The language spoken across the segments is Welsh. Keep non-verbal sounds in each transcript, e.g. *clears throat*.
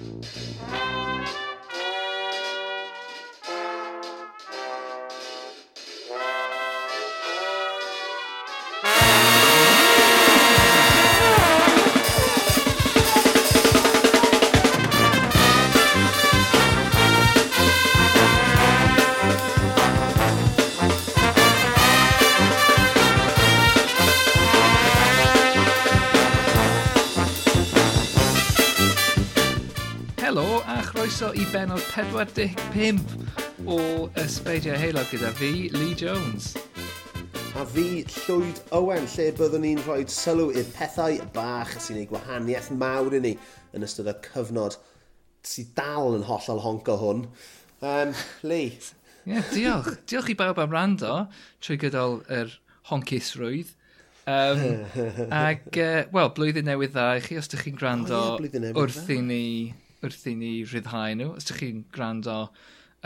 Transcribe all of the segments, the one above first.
Música 45 o Ysbeidio Heilog gyda fi, Lee Jones. A fi, Llwyd Owen, lle byddwn ni'n rhoi sylw i'r pethau bach sy'n ei gwahaniaeth mawr i ni yn ystod y cyfnod sydd dal yn hollol honco hwn. Um, Lee. Ie, yeah, diolch. diolch i bawb am rando trwy gydol yr honcusrwydd. Um, *laughs* ag, uh, wel, blwyddyn newydd dda i chi os ydych chi'n gwrando oh, yeah, wrth i ni wrth i ni rhyddhau nhw. Os ydych chi'n gwrando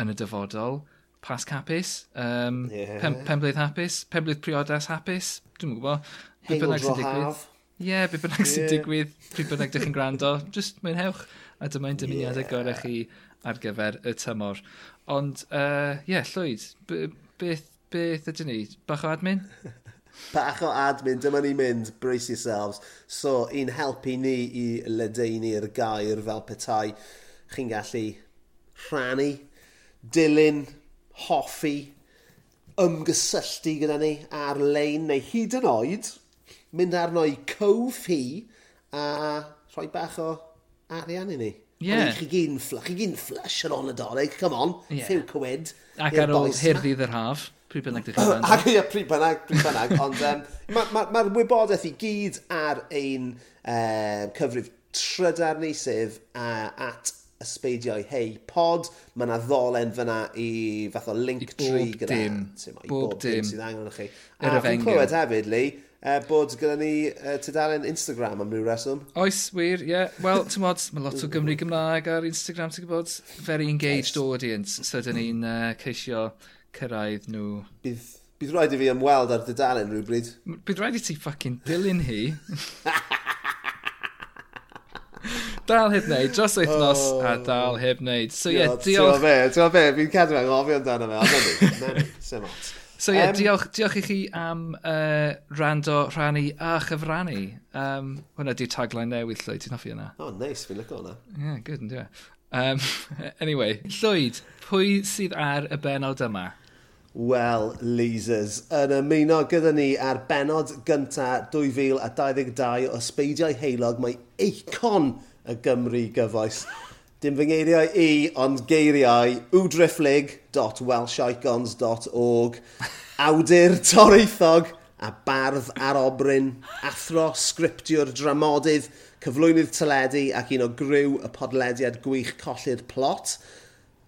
yn y dyfodol, pasg hapus, um, yeah. pen, penblwydd hapus, penblwydd priodas hapus, dwi'n gwybod. Be bynnag sy'n digwydd. Ie, yeah, be bynnag sy'n digwydd, pryd bynnag ydych chi'n gwrando, just mwynhewch. A dyma'n dymuniadau yeah. gorau chi ar gyfer y tymor. Ond, ie, uh, yeah, Llwyd, beth, beth ydyn ni? Bach o admin? *laughs* bach o admin, dyma ni mynd, brace yourselves. So, i'n helpu ni i ledeini'r gair fel petai. Chi'n gallu rhannu, dilyn, hoffi, ymgysylltu gyda ni ar-lein neu hyd yn oed, mynd arno i cof hi a rhoi bach o arian i ni. Yeah. Ond chi gyn, chi gyn flush ar ôl y doleg, come on, yeah. few cywid. Ac ar ôl hyrdd yr haf pryd bynnag ddech chi'n Ac ie, pryd bynnag, pryd bynnag. *laughs* Ond um, mae'r ma, ma, wybodaeth i gyd ar ein um, cyfrif trydar ni sef uh, at ysbeidiau hei pod. Mae yna ddolen fyna i fath o link I tree gyda. Dim. Ma, I bob, bob dim. dim sydd angen o'ch chi. A fi'n clywed hefyd, Lee, uh, bod gyda ni uh, tudalen Instagram am ryw reswm. Oes, wir, ie. Yeah. Wel, *laughs* ti'n modd, mae lot o Gymru Gymraeg ar Instagram, ti'n gwybod? Very engaged audience, so dyn ni'n uh, ceisio cyrraedd nhw... Bydd, bydd rhaid i fi ymweld ar dydalen rhywbryd. Bydd rhaid i ti ffucking dilyn hi. *laughs* dal heb wneud, dros wythnos oh. a dal heb wneud. So ie, yeah, diolch... Ti'n fe, ti'n fe, fi'n cadw mewn gofio amdano fe, ond ydy, sem ot. So ie, yeah, um, diolch, diolch i chi am uh, rando, rhannu a chyfrannu. Um, hwna di'r tagline newydd, Llwyd, ti'n hoffi yna? O, oh, neis, nice, fi'n lygo hwnna. Ie, yeah, good, yn yeah. Um, *laughs* anyway, Llwyd, pwy sydd ar y benod yma? Wel, Leasers, yn ymuno gyda ni ar benod gynta 2022 o Sbeidiau Heilog, mae eicon y Gymru gyfoes. Dim fy ngeiriau i, ond geiriau wdrifflig.welshicons.org Awdur toreithog a bardd ar obryn, athro, sgriptiwr, dramodydd, cyflwynydd teledu ac un o gryw y podlediad gwych colli'r plot –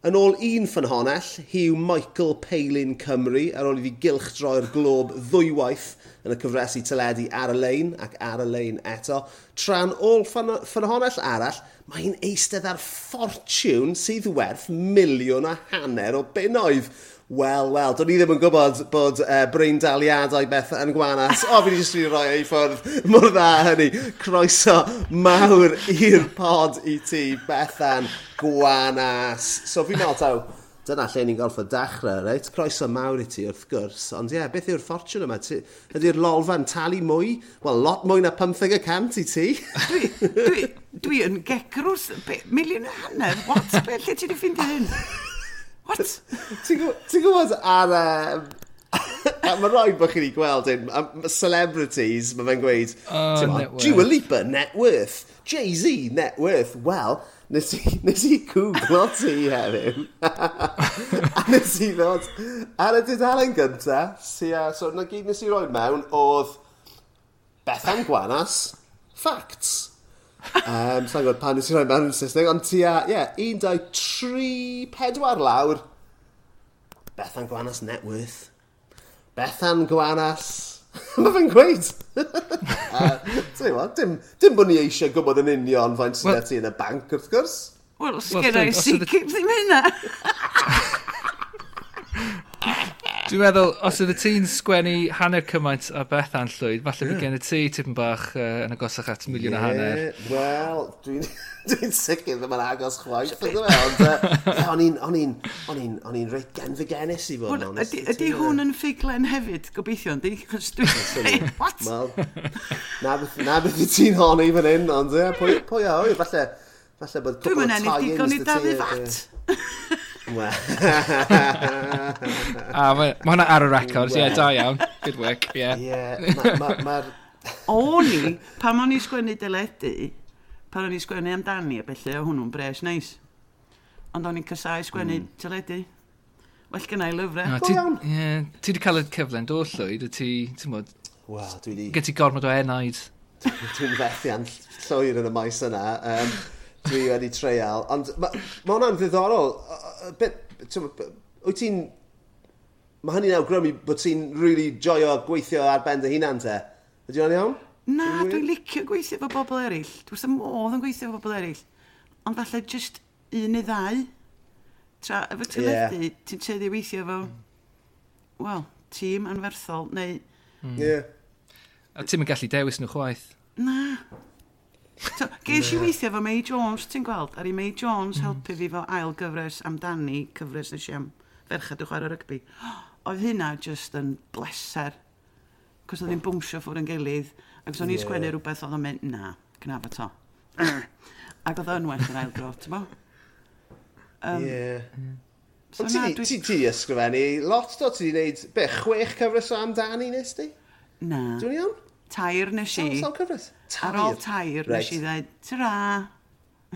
Yn ôl un ffynhonell, hiw Michael Palin Cymru ar ôl i fi gylch droi'r glob ddwywaith yn y cyfresu teledu ar y lein ac ar y lein eto. Tra'n ôl ffynhonell arall, mae hi'n eistedd ar ffortiwn sydd werth miliwn a hanner o bunnoedd wel, wel, do'n i ddim yn gwybod bod uh, brain daliadau beth yn gwanas. O, fi jyst wedi rhoi ei ffwrdd mor dda hynny. Croeso mawr i'r pod i ti, Bethan Gwanas. So fi'n meddwl taw, dyna lle ni'n golfo dechrau, reit? Croeso mawr i ti wrth gwrs, ond ie, yeah, beth yw'r ffortiwn yma? Ydy'r lolfa'n talu mwy? Wel, lot mwy na 15 y cant i ti. dwi, dwi, dwi yn gecrws, miliwn a hanner, what? Be, lle ti wedi ffindio hyn? What? Ti'n gwybod ar... Mae rhaid bod chi wedi gweld hyn. Celebrities, mae fe'n gweud... Oh, Dua Lipa, net worth. Jay-Z, net worth. Wel, nes i, *laughs* nes i cwglo ti heddiw. *laughs* a nes i ddod ar y dudalen gyntaf. Si, uh, so, na gyd nes i roi mewn oedd Bethan Gwanas, Facts. Um, Sa'n gwybod pan nes i roi mewn yn Saesneg, ond ti a, ie, 1, 2, 3, 4 lawr. Bethan Gwanas net worth. Bethan Gwanas. *laughs* Mae fe'n gweud. *laughs* uh, gwybod, dim, dim bod ni eisiau gwybod yn union faint sydd well, ti yn y banc, wrth gwrs. Wel, os gyda i sicr ddim hynna. *laughs* Dwi'n meddwl, os ydy ti'n sgwennu hanner cymaint a beth a'n llwyd, falle yeah. gen y ti tipyn bach uh, yn agosach at miliwn yeah, a hanner. Wel, dwi'n *laughs* dwi sicr ddim yn agos chwaith. Ond *laughs* o'n i'n on on on reit gen fy genis i fod yn onest. Ydy hwn yn ffuglen hefyd, gobeithio, ydy? *laughs* What? Wel, na beth i ti'n honni fan hyn, ond pwy a hwyr, falle... Falle bod cwbl o tai yn ysdy ti. Dwi'n mynd ennill digon i Dafydd Fat a *laughs* ah, mae ma hwnna ar y record, ie, yeah, da iawn. Good work, ie. Yeah. Ie, yeah, mae'r... Ma, ma... o'n i, pam o'n i sgwennu dyledu, pan o'n i sgwennu amdani, a felly o hwnnw'n bres neis. Ond o'n i'n casau sgwennu mm. dyledu. Well gynnau lyfrau. Ah, Go ti, Ie, ti wedi cael y cyfle yn dod llwyd, ti, ti'n bod... Wel, dwi wedi... Gyd ti gormod o enaid. Dwi'n fethu an llwyr yn y maes yna. Um, dwi wedi treial. Ond mae ma hwnna'n ddiddorol. Wyt ti'n... Mae hynny'n awgrymu bod ti'n really joio gweithio ar ben dy hunan te. Ydy o'n iawn? Na, dwi'n licio gweithio fo bobl eraill. Dwi'n sy'n modd yn gweithio fo bobl eraill. Ond falle just un neu ddau. Tra, efo tyledu, yeah. ti'n teddi weithio fo... wel, tîm anferthol, neu... Mm. Yeah. A ti'n mynd gallu dewis nhw chwaith? Na, So, Ges i weithio fo May Jones, ti'n gweld? Ar i May Jones helpu fi fo ail gyfres amdani, cyfres nes i am ferchad i'w chwarae rygbi. *gasps* Oedd hynna just yn bleser. Cos oedd hi'n bwmsio ffwr yn gilydd. Ac o'n i'n sgwennu rhywbeth oedd o'n mynd, na, cnaf to. *clears throat* Ac oedd o'n well yn ail gro, ti'n bo? Um, yeah. So Ond na, ti, dwi... ti, ti ysgrifennu lot, do? Ti wedi gwneud, be, chwech cyfres o amdani nes ti? Na. Dwi'n iawn? tair nes i. Sawl cyfres? Tair? Ar ôl tair right. nes i ddweud, tyra.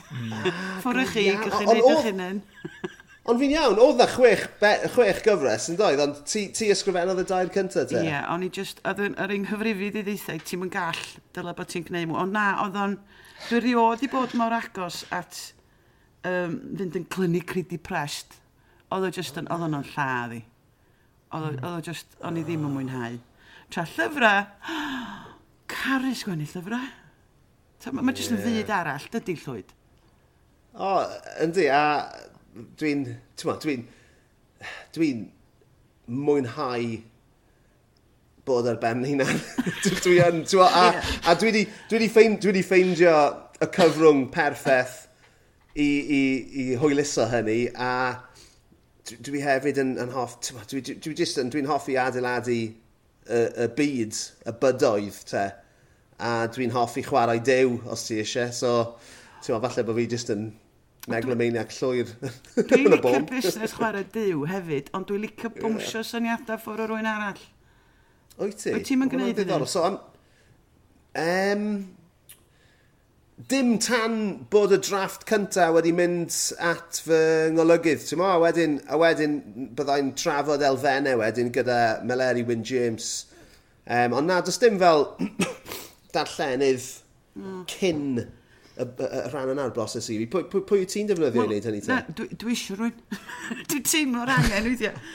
Mm. Ffwrdd chi, cychwyn eich hunan. Ond fi'n iawn, oedd na chwech, be, chwech gyfres yn doedd, ond ti, ti ysgrifennodd y dair cyntaf te? Ie, yeah, o'n i just, oedd yn yr un hyfrifyd i ddeithau, ti'n mynd gall, dyla bod ti'n gwneud mw. Ond na, oedd o'n, dwi rioed i bod mor agos at um, fynd yn clynu cryd depressed. Oedd o just yn, oedd o'n lladd i. Oedd o hmm. just, o'n i ddim yn mwynhau tra llyfrau. *gasps* Caru sgwennu llyfrau. Mae ma jyst yn fyd arall, dydy llwyd. O, yndi, a dwi'n, ti'n dwi'n, dwi'n mwynhau bod ar ben hunan. *laughs* dwi yn, dwi, a, a dwi di, dwi di, ffeind, dwi di ffeindio y cyfrwng perffaith i, i, i hwyluso hynny, a dwi hefyd yn, yn hoff, ti'n dwi, dwi, dwi, dwi, dwi hoffi adeiladu y, y byd, y bydoedd, te. A dwi'n hoffi chwarae dew, os ti eisiau. So, ti'n meddwl, falle bod fi jyst yn meglomaniac llwyr *laughs* Dwi'n licio'r busnes chwarae diw hefyd, ond dwi'n licio bwmsio syniadau ffwrdd o rwy'n arall. Wyt ti? Wyt ti'n mynd gwneud hynny? So, am... Um, dim tan bod y drafft cynta wedi mynd at fy ngolygydd, ti'n a wedyn, a wedyn byddai'n trafod elfennau wedyn gyda Meleri Wyn James. Um, ond na, does dim fel *coughs* darllenydd mm. cyn y, y, y rhan yna'r broses i fi. Pwy, pwy, pwy ti'n defnyddio well, i wneud hynny te? Na, dwi, dwi eisiau *laughs* rwy'n... dwi'n teimlo'r angen, weithiau.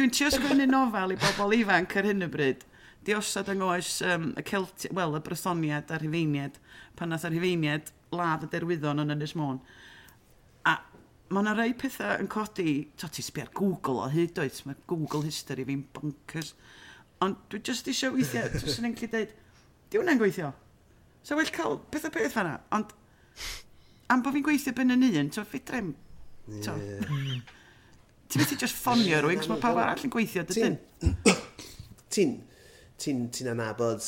Dwi'n trio sgwennu nofel i bobl ifanc ar hyn o bryd di osod yng ngoes um, y Celti, wel, y Brythoniad a'r Rhyfeiniad, pan nath y Rhyfeiniad ladd y derwyddon yn Ynys Môn. A mae yna rei pethau yn codi, to ti sbiar Google o hyd oed, mae Google History fi'n bonkers. Ond dwi jyst eisiau weithiau, Dwi'n sy'n enlli dweud, di hwnna'n gweithio. So well cael pethau peth fanna, ond am bod fi'n gweithio ben yn un, to fidrem, to. Yeah. Ti'n methu just ffonio rwy'n, cos mae pawb arall yn gweithio, dydyn? Ti'n *clears throat* ti'n ti anabod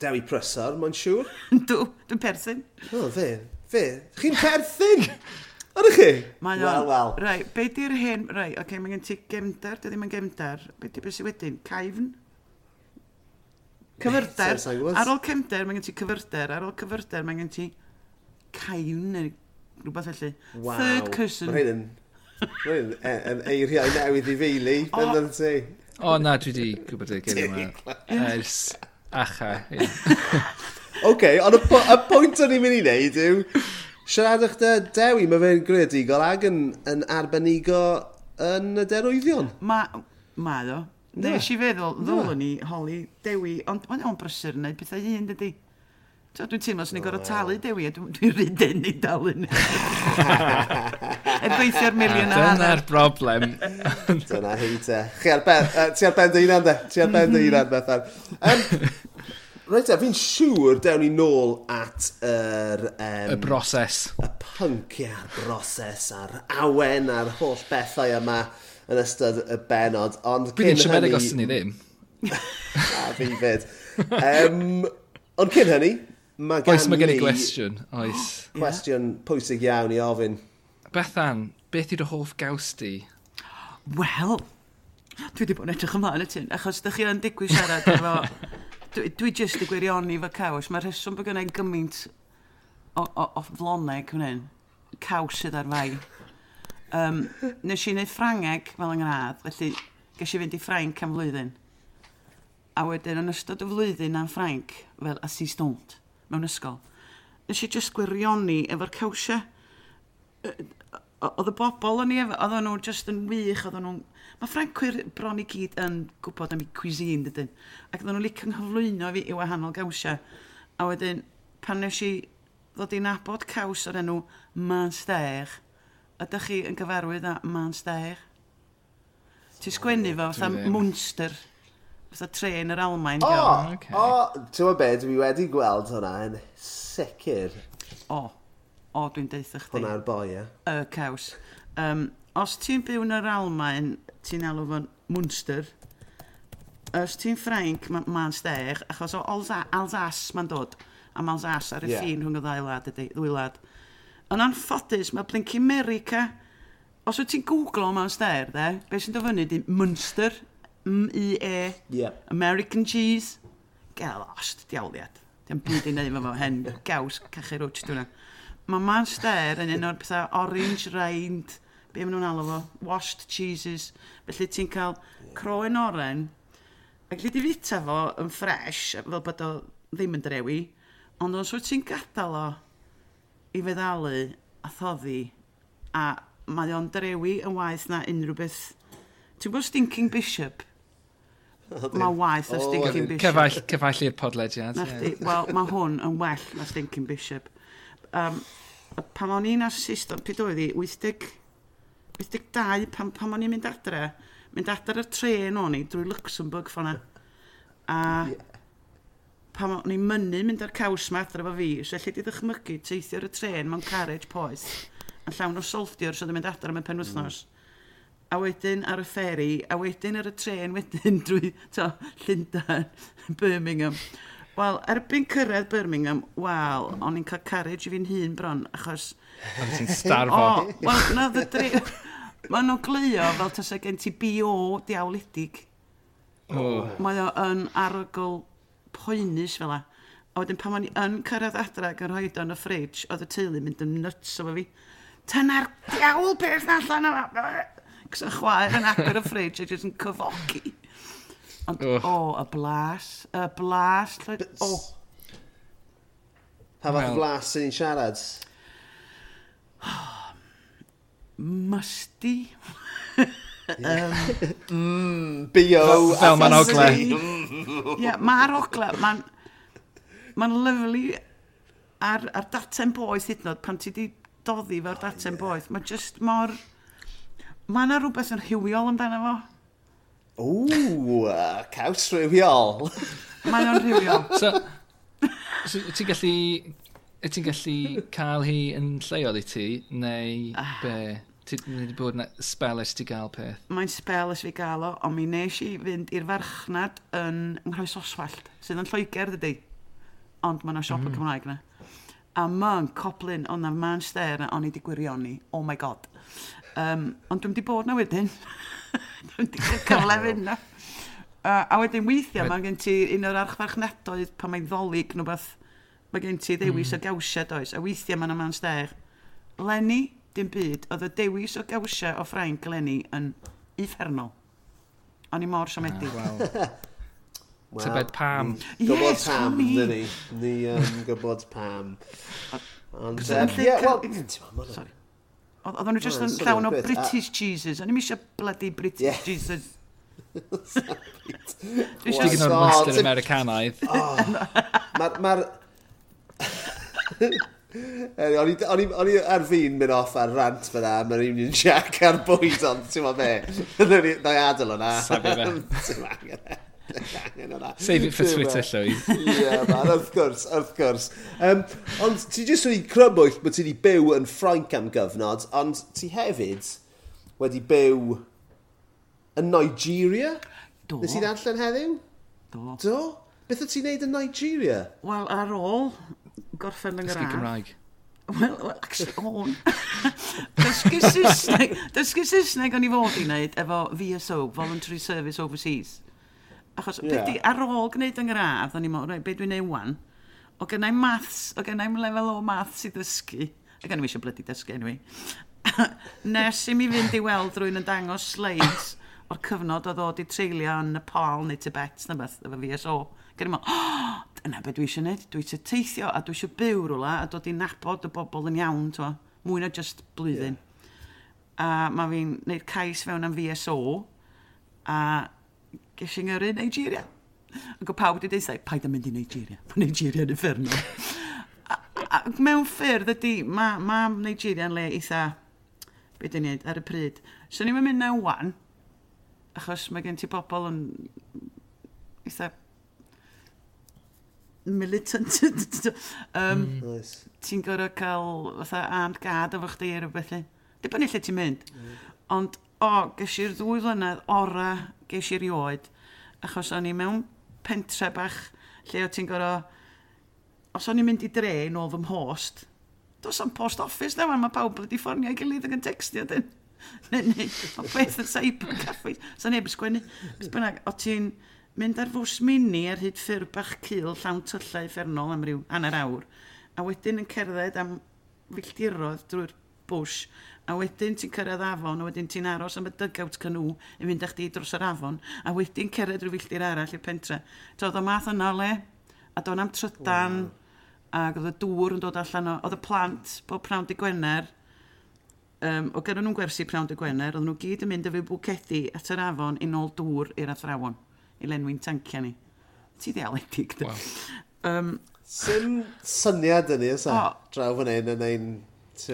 Dewi Prysor, mae'n siŵr? *laughs* Dw, dwi'n perthyn. O, fe, fe. Chi'n perthyn? Ydych chi? Mae Wel, wel. Rai, be di'r hen... Rai, oce, okay, mae gen ti gemdar, dy ddim yn gemdar. Be di beth sy'n wedyn? Caifn? Cyfyrder. Ar ôl cemder, mae gen ti cyfyrder. Ar ôl cyfyrder, mae gen ti caifn neu rhywbeth felly. Wow. Third cousin. Mae hyn yn... Mae'n e- eiriau newydd i fi, Lee. feili, bendant ti. O na, dwi wedi gwybod y geiriau yma. Ers acha. Oce, *laughs* ond y pwynt o'n i'n mynd i wneud yw, siaradwch dy dewi, mae fe'n greadigol ag yn, yn arbenigo yn y derwyddion. Ma, ma ddo. Nes i feddwl, ddolwn ni holi dewi, ond mae'n on brysur yn gwneud pethau un dydy. So, Dwi'n teimlo, swn i'n gorau talu dewi, a dwi'n rydyn i dalu ni. Yn gweithio'r miliwn ar. Dyna'r broblem. *laughs* Dyna hi te. Chi ar ben, uh, ti ar ben dy unan de. Ti ar ben dy unan, Bethan. Um, Reit, a fi'n siŵr dewn ni nôl at yr... Um, y broses. Y pwnc, ia'r broses, a'r awen, a'r holl bethau yma yn ystod y benod. Ond Bydd ni'n siomedig hynny... os ni ddim. *laughs* a fi fyd. Um, ond cyn hynny, Mae gan oes, mae gen i gwestiwn, oes. *gasps* Cwestiwn pwysig iawn i ofyn. Bethan, beth yw'r hoff gaws di? Wel, dwi wedi bod yn edrych ymlaen y tyn, achos dych chi yn digwy siarad efo... *laughs* Dwi, dwi jyst i gwirioni fo caws. Mae'r rheswm bod gennau gymaint o, o, o floneg hwn hyn. Caws sydd ar fai. Um, nes i wneud Ffrangeg fel yng Nghyradd, felly ges i fynd i Ffrainc am flwyddyn. A wedyn yn ystod y flwyddyn am Ffrainc, fel assistant, mewn ysgol, nes i jyst gwirioni efo'r cawsiau. Oedd y bobl o'n i, efo, oedd nhw just yn wych, oedd nhw'n... Mae Ffrancwyr bron i gyd yn gwybod am ei cuisine, dydyn. Ac oedden nhw'n licio nghyflwyno fi i wahanol gawsiau. A wedyn, pan nes i ddod i nabod caws o'r enw Man Manster, ydych chi yn gyfarwydd â Man Manster? Ti'n sgwennu fo, fatha Monster fatha tren yr Almain. O, oh, okay. o, ti'n gwybod be, dwi wedi gweld hwnna yn sicr. O, o, dwi'n deitha chdi. Hwnna'r boi, ie. Y caws. Um, os ti'n byw yn yr Almain, ti'n alw fo'n Munster. Os ti'n Ffrainc, mae'n ma steg, achos o Alza, Alsas mae'n dod, am Alsace ar y yeah. ffin rhwng y ddau wlad ydy, ddwy wlad. Yn anffodus, mae Blinky America, os wyt ti'n googlo mewn steg, de, beth sy'n dod fyny, di Munster, M-E-A. Yeah. American cheese. Gael ost, diawliad. Diolch byd i wneud fo hen gaws cachu rwch dwi'n Mae Manster yn un o'r pethau orange rind, be maen nhw'n alw fo, washed cheeses. Felly ti'n cael croen oren, ac lle di fita fo yn ffres, fel bod o ddim yn drewi, ond os wyt ti'n gadael o i feddalu a thoddi, a mae o'n drewi yn waith na unrhyw beth. Ti'n gwybod Stinking Bishop? Mae waith o Stinking Bishop. Cyfall, cyfall i'r podlediad. Yeah. Wel, mae hwn yn well na Stinking Bishop. Um, pan o'n i'n assistant, pryd oedd i, 80, 82, pan, pan o'n i'n mynd adre, mynd adre y tren o'n i drwy Luxembourg ffona. A yeah. pan o'n i'n mynnu mynd ar caws ma adre fo fi, so lle di ddychmygu teithio ar y tren mewn carriage poeth, yn llawn o soldiwr sydd so yn mynd adre mewn penwythnos. Mm a wedyn ar y ferry, a wedyn ar y tren wedyn *laughs* drwy to, Llundain, *laughs* Birmingham. Wel, erbyn cyrraedd Birmingham, wel, o'n i'n cael carriage i fi'n hun bron, achos... O'n ti'n starfo. O, wel, na, dy dri... *laughs* Mae nhw'n glio fel tas gen ti BO diawledig. Oh. Mae o yn arogl poenus fel a. A wedyn pan o'n i yn cyrraedd adra ac yn rhoi o'n y ffridge, oedd y teulu mynd yn nuts o fi. Tyna'r diawl beth allan yma bocs a chwaer yn agor y ffridge a jyst yn cyfogi. Ond, o, oh, y blas, y blas, llwyd, o. Oh. Pa fath well. blas sy'n ni'n siarad? Musty. um, mm, bio. Fel mae'n ogle. Ie, mae'r ogle, mae'n mae'n lyflu ar, ar data'n boeth hyd yn oed pan ti di doddi fel data'n boeth. Mae just mor... More Mae yna rhywbeth yn rhywiol amdano fo. Ww, caws rhywiol. Mae o'n rhywiol. So, so ti'n gallu... ti'n gallu cael hi yn lleol i ti, neu ah. be? Ti wedi bod yn spelus ti gael peth? Mae'n spelus fi gael o, ond mi nes i fynd i'r farchnad yn Nghoes Oswallt, sydd yn Lloegr dydy. Ond mae'n o siop mm. y Cymraeg na. A mae'n coplin ond na'r man stair na, o'n i wedi gwirioni. Oh my god. Um, ond dwi'n di bod na wedyn. *laughs* dwi'n di cael cyfle fynd na. Uh, a wedyn weithiau mae gen ti un o'r archfarchnadoedd pan mae'n ddolig nhw beth. Mae gen ti ddewis mm. o gawsiau does. A weithiau mae'n yma'n steg. Lenny, dim byd. Oedd y dewis o gawsiau o Ffrainc Lenny yn uffernol. O'n i mor siomedig. Ah, wow. *laughs* Wel, Tybed pam. Mm, gwybod yes, pam, dyn ni. Ni um, gwybod pam. Ond, um, yeah, well, Oedden nhw jyst yn llawn o British cheeses. O'n i'n eisiau bloody British yeah. cheeses. Dwi eisiau... Dwi'n monster Americanaidd. *laughs* Oh. Mae'r... *laughs* O'n i ar fi'n mynd off ar rant fyna, mae'r Union Jack ar bwyd ond, ti'n ma be? *laughs* Dwi'n adael o'na. Sabi fe. Save it for Twitter, Llywyd. Ie, man, wrth gwrs, wrth gwrs. Um, ond ti jyst wedi crybwyll bod ti wedi byw yn Ffrainc am gyfnod, ond ti hefyd wedi byw yn Nigeria? Do. Nes i ddarllen heddiw? Do. Do? Beth o ti'n neud yn Nigeria? Wel, ar ôl gorffen yn gradd... Dysgu Cymraeg. Wel, well, actually, o'n. dysgu Saesneg, dysgu Saesneg o'n i fod i wneud efo VSO, Voluntary Service Overseas. Achos yeah. beth ar ôl gwneud yng Ngradd, o'n i'n meddwl, right, beth dwi'n neud wan, o gennau maths, o gennau lefel o maths i ddysgu, a gennau eisiau blydi dysgu anyway, *laughs* nes i mi fynd i weld rwy'n yn dangos slides o'r cyfnod o ddod i treulio yn Nepal neu Tibet na beth efo VSO. Gyrwyd meddwl, oh, dyna beth dwi eisiau gwneud, dwi eisiau teithio a dwi eisiau byw rhywle a dod i nabod y bobl yn iawn, twa, mwy na just blwyddyn. Yeah. A mae fi'n gwneud cais fewn am VSO a ges i'n gyrru Nigeria. Ac o pawb wedi dweud, paid yn mynd i Nigeria. Mae Nigeria yn inferno. Ac mewn ffyrdd ydy, mae ma Nigeria yn le eitha, beth dyn ni ar y pryd. So ni'n mynd na wan, achos mae gen ti bobl yn eitha militant. *laughs* um, nice. Hmm. Ti'n gorau cael fatha armed guard efo chdi ar neu rhywbeth. Dibynnu lle ti'n mynd. Hmm. Ond, o, oh, ges i'r ddwy flynedd ora ges i rioed, achos o'n i mewn pentre bach lle o ti'n gorau... Os o'n i'n mynd i dre yn ôl fy mhost, dos am post office na wan, mae pawb wedi ffornio i gilydd ac yn textio dyn. *laughs* Neu, neu, o beth yn cyber caffeis. Sa neb yn sgwennu. Beth bynnag, o ti'n mynd ar fws mini ar hyd ffyrdd bach cil llawn tyllau effernol am ryw hanner awr. A wedyn yn cerdded am filltirodd drwy'r bwys a wedyn ti'n cyrraedd afon, a wedyn ti'n aros am y dygawt canw i fynd â chdi dros yr afon, a wedyn cered rhyw filltir arall i'r pentre. Doedd o math yna le, a do'n am trydan, wow. ac oedd y dŵr yn dod allan o, oedd y plant bob prawn di Gwener, um, o gyda nhw'n gwersi prawn di Gwener, oedd nhw gyd yn mynd â fi bwcedi at yr afon i nôl dŵr i'r athrawon, i lenwi'n tancia ni. Ti ddialedig, da. Wow. Um, Sim syniad yn ni, oes e, ysa? Draw fan hyn yn ein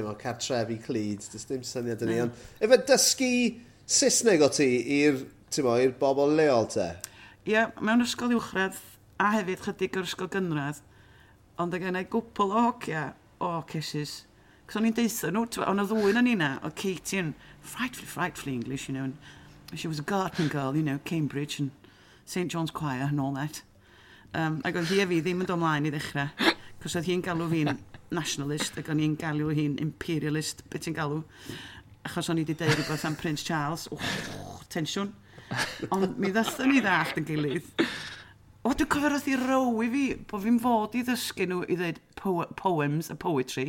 mo, cartrefi clyd, dys dim syniad yn ni. Ond, efe dysgu Saesneg o ti i'r i'r bobl leol te? Ie, yeah, mewn ysgol uwchradd a hefyd chydig o'r ysgol gynradd, ond y gennau gwpl o hogia o cesis. Cos o'n i'n deitha nhw, o'n y ddwy'n yn una, o Katie yn frightfully, frightfully English, you know, and she was a garden girl, you know, Cambridge and St John's Choir and all that. Um, ac oedd hi a fi ddim yn domlaen i ddechrau, cos oedd hi'n galw fi'n nationalist ac o'n i'n galw hi'n imperialist, beth ti'n galw, achos o'n i wedi deud rhywbeth am Prince Charles, oh, tensiwn. Ond mi ddathon ni ddallt yn gilydd. O, dwi'n cofio roedd i row i fi, bod fi'n fod i ddysgu nhw i ddweud po poems a poetry.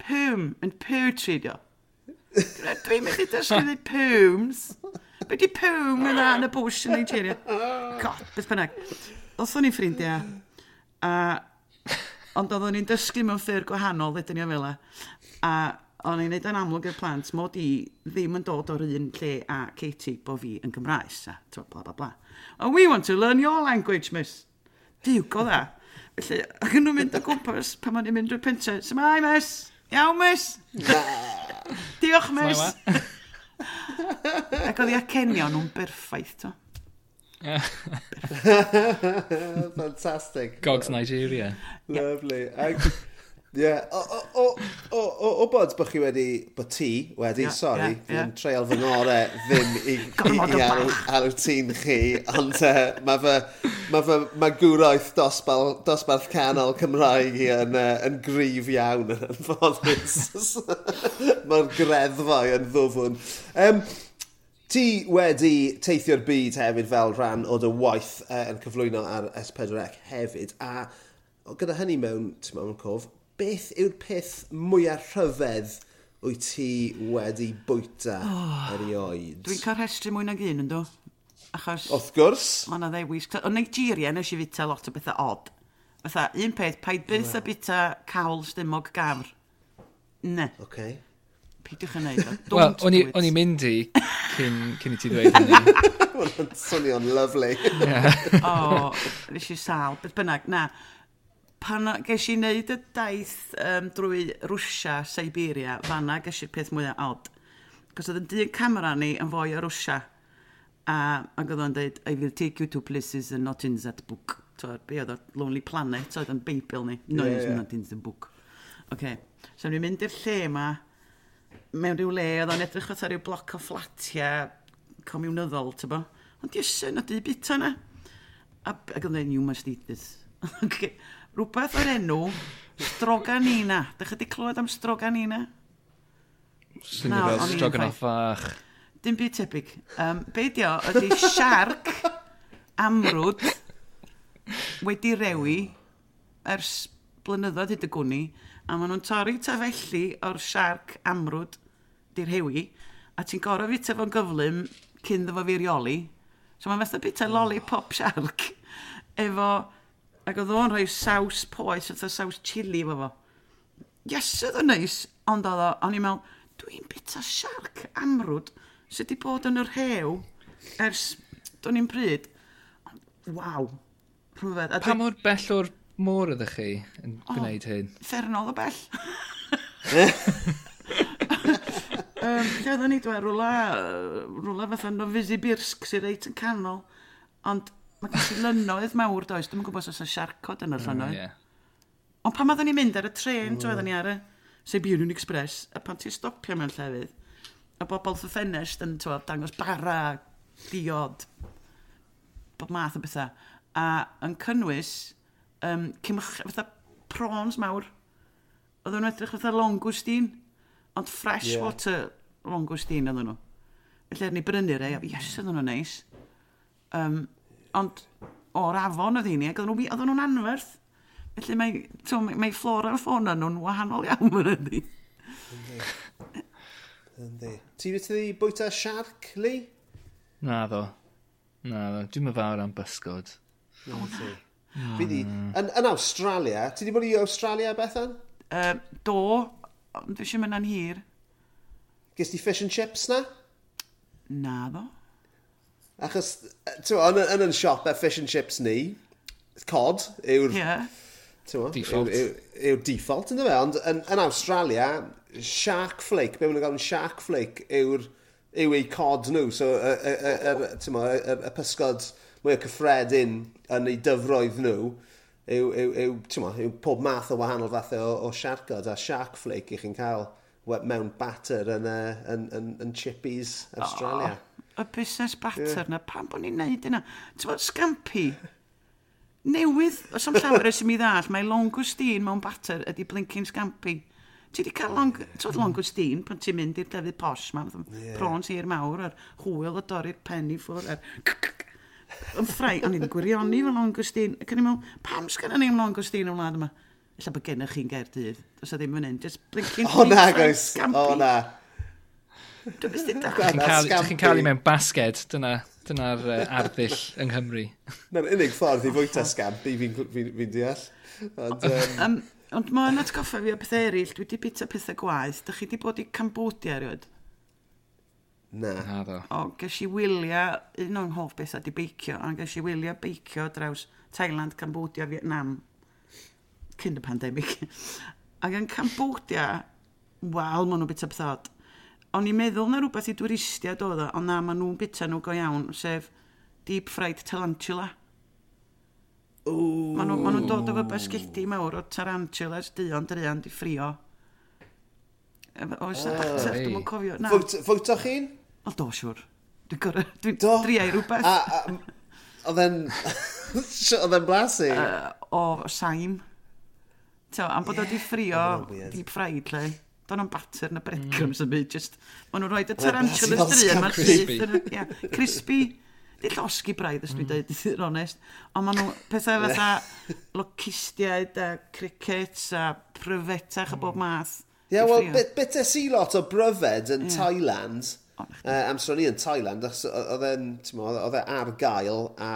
Poem yn poetry, dio. Dwi'n mynd i dysgu i ddweud poems. Be di poem yna yn y bwys yn Nigeria? God, beth bynnag. Othon ni ffrindiau, a Ond oeddwn ni'n dysgu mewn ffyr gwahanol, ddydyn ni o fel A o'n i'n neud yn amlwg i'r plant, mod i ddim yn dod o'r un lle a Katie bo fi yn Gymraes, a twa, bla bla bla. And we want to learn your language, miss. Diw, go dda. Felly, ac yn nhw'n mynd o gwmpas pan o'n i'n mynd drwy pentre, Symai, miss! Iawn, miss! *laughs* Diolch, miss! *laughs* ac oedd i acenio nhw'n berffaith, to. *laughs* Fantastic. Gogs Nigeria. Lovely. Ag, Yeah. o o, o, o, bod bod chi wedi, bod ti wedi, yeah, sori, yeah, yeah. treol fy ngore ddim i, *laughs* i, i arw, arw tîn chi, ond e, uh, mae fy, mae fy, mae gwroeth dosbal, dosbarth canol Cymraeg i yn, uh, yn grif iawn yn ffodus. *laughs* Mae'r greddfau yn ddwfwn. Um, Ti wedi teithio'r byd hefyd fel rhan o dy waith uh, yn cyflwyno ar S4C hefyd, a gyda hynny mewn, ti'n mewn cof, beth yw'r peth mwyaf rhyfedd wyt ti wedi bwyta oh, erioed? Dwi'n cael rhestru mwy nag un, ynddo? Achos... Wrth gwrs. Mae yna ddewis. O Nigeria nes i fita lot o bethau odd. Fatha, un peth, paid byth a bita cawl stymog gafr. Ne. Okay peidiwch yn neud o. Wel, o'n i'n mynd i cyn, cyn i ti ddweud hynny. *laughs* Wel, swnio'n lyflu. o, nes i sal, beth bynnag. Na, pan ges i wneud y daith um, drwy Rwsia, Siberia, fanna ges i'r peth mwyaf odd. Cos oedd yn dyn camera ni yn fwy o Rwsia. A ac oedd o'n dweud, I will take you to places and not in that book. So, be oedd o Lonely Planet, oedd yn Beibl ni. No, yeah, yeah. not in the book. Oce, okay. so ni'n mynd i'r lle yma, mewn rhyw le, oedd o'n edrych fatha rhyw bloc o fflatiau comiwnyddol, ti'n bo? Ond diwsyn, o di bit yna. A, ac oedd yn you must *laughs* o'n mastitis. Rhywbeth o'r enw, strogan nina. Dych chi wedi clywed am strogan nina? Swn i'n fel strogan fach. Dim byd tebyg. Um, be di o, ydy siarc amrwd wedi rewi ers blynyddoedd hyd y gwni a maen nhw'n torri tyfellu o'r siarc amrwd di'r hewi, a ti'n gorau fita fo'n gyflym cyn ddefo fi reoli. So mae'n fatha bita lollipop siarc *laughs* efo... Ac oedd o'n rhoi saws poes, oedd saws chili efo fo. Yes, oedd o'n neis, ond oedd o, o'n i'n meddwl, dwi'n bita siarc amrwd sydd wedi bod yn yr hew ers, do'n i'n pryd. Waw, rhywbeth. Pa mor bell o'r môr ydych chi yn oh, gwneud hyn? Ffernol o bell. *laughs* um, lle oedden ni dweud rwla, rwla fatha Novisibirsk sy'n reit yn canol. Ond mae gen i lynoedd mawr does, dwi'n gwybod os oes siarcod yn y mm, llynoedd. Mm, yeah. Ond pan oedden ni'n mynd ar y tren, mm. oedden ni ar y Siberian Express, a pan ti'n stopio mewn llefydd, a bobl fy ffenest yn twa, dangos bara, diod, bob math o bethau. A yn cynnwys um, cymch, fatha prawns mawr. Oedden nhw edrych fatha longwstyn, ond fresh yeah. water longwstyn oedden nhw. Felly ni brynu rei, yes, oedden nhw'n neis. Um, ond o'r afon oedd hynny, ac oedd nhw'n anferth. Felly mae, to, mae, mae flora a ffona nhw'n wahanol iawn yn ydy. Yndi. Ti wedi ti bwyta siarc, Lee? Na ddo. Na ddo. Dwi'n mynd fawr am bysgod. O, na. Oh, fi di, yn, yn Australia, ti di bod i Australia Bethan? Uh, do, ond dwi eisiau mynd yn hir. Ges ti fish and chips na? Na ddo. Achos, ti'n yn, yn yn siop e fish and chips ni, cod yw'r... Yeah. Default. Yw, yw, default yn fe, ond yn, yn Australia, shark flake, be wna'n yn shark flake yw'r yw eu cod nhw, so y, y, y, y, y, y, y, y, y, y, y, y, mwy o cyffredin yn eu dyfroedd nhw yw, yw, yw, mo, yw pob math o wahanol fathau o, o siarcod a shark flake i chi'n cael mewn batter yn, uh, yn, yn, yn chippies Australia. Oh, y busnes batter yeah. na, pam bod ni'n neud yna? Ti'n bod, scampi, newydd, os am llawer ys i mi ddall, mae longwstîn mewn batter ydy blinking scampi. Ti wedi cael long, ti'n longwstîn pan ti'n mynd i'r defnydd posh ma, yeah. prawns i'r mawr, a'r hwyl o dorri'r penny ffwrdd, a'r yn ffrau, o'n i'n gwirioni fel longostyn. Ac o'n i'n meddwl, pam sgan ni'n longostyn o'n wlad yma? Ella bod gennych chi'n gerdydd. Os a ddim yn un, just blinking... O na, goes. O na. Chi'n cael ei mewn basged, dyna. Dyna'r uh, arddull yng Nghymru. Na'r unig ffordd i fwyta scamp i fi'n fi, fi deall. Ond, um... um, ond mae'n atgoffa fi o pethau eraill. Dwi wedi bita pethau gwaith. Dych chi wedi bod i Cambodia rywyd? Na. Na ddo. O, ges i wylio, un o'n hoff beth ydi beicio, ond ges i wylio beicio draws Thailand, Cambodia, Vietnam, cyn y pandemig. *laughs* Ac yn Cambodia, wel, maen nhw'n bita pethod. O'n i'n meddwl na rhywbeth i dwristiad oedd o, ond na, maen nhw'n bita nhw go iawn, sef deep fried tarantula. Maen nhw'n ma nhw dod o fy basgedi mawr o tarantulas dion drian di ffrio. Oes na dachsef, dwi'n cofio. Ffwtwch chi'n? O, do, siwr. Dwi'n gorau, *laughs* dwi'n driau rhywbeth. A, a, oedd e'n... *laughs* oedd e'n blasu? Uh, o, saim. Tio, am bod yeah, oedd ffrio deep fried, lle. Do'n o'n batter na breadcrumbs mm. yn byd, just... Maen nhw'n rhoi y tarantulas dri yma'r syth. Yeah, crispy. Di llosgi braidd, os dwi'n mm. dweud, dwi'n *laughs* onest. Ond maen nhw pethau fatha locustiaid a crickets a pryfetach a bob mm. math. Ie, yeah, wel, bit, bit e o lot o bryfed yn yeah. Thailand Uh, amser o'n i yn Thailand, oedd e ar gael a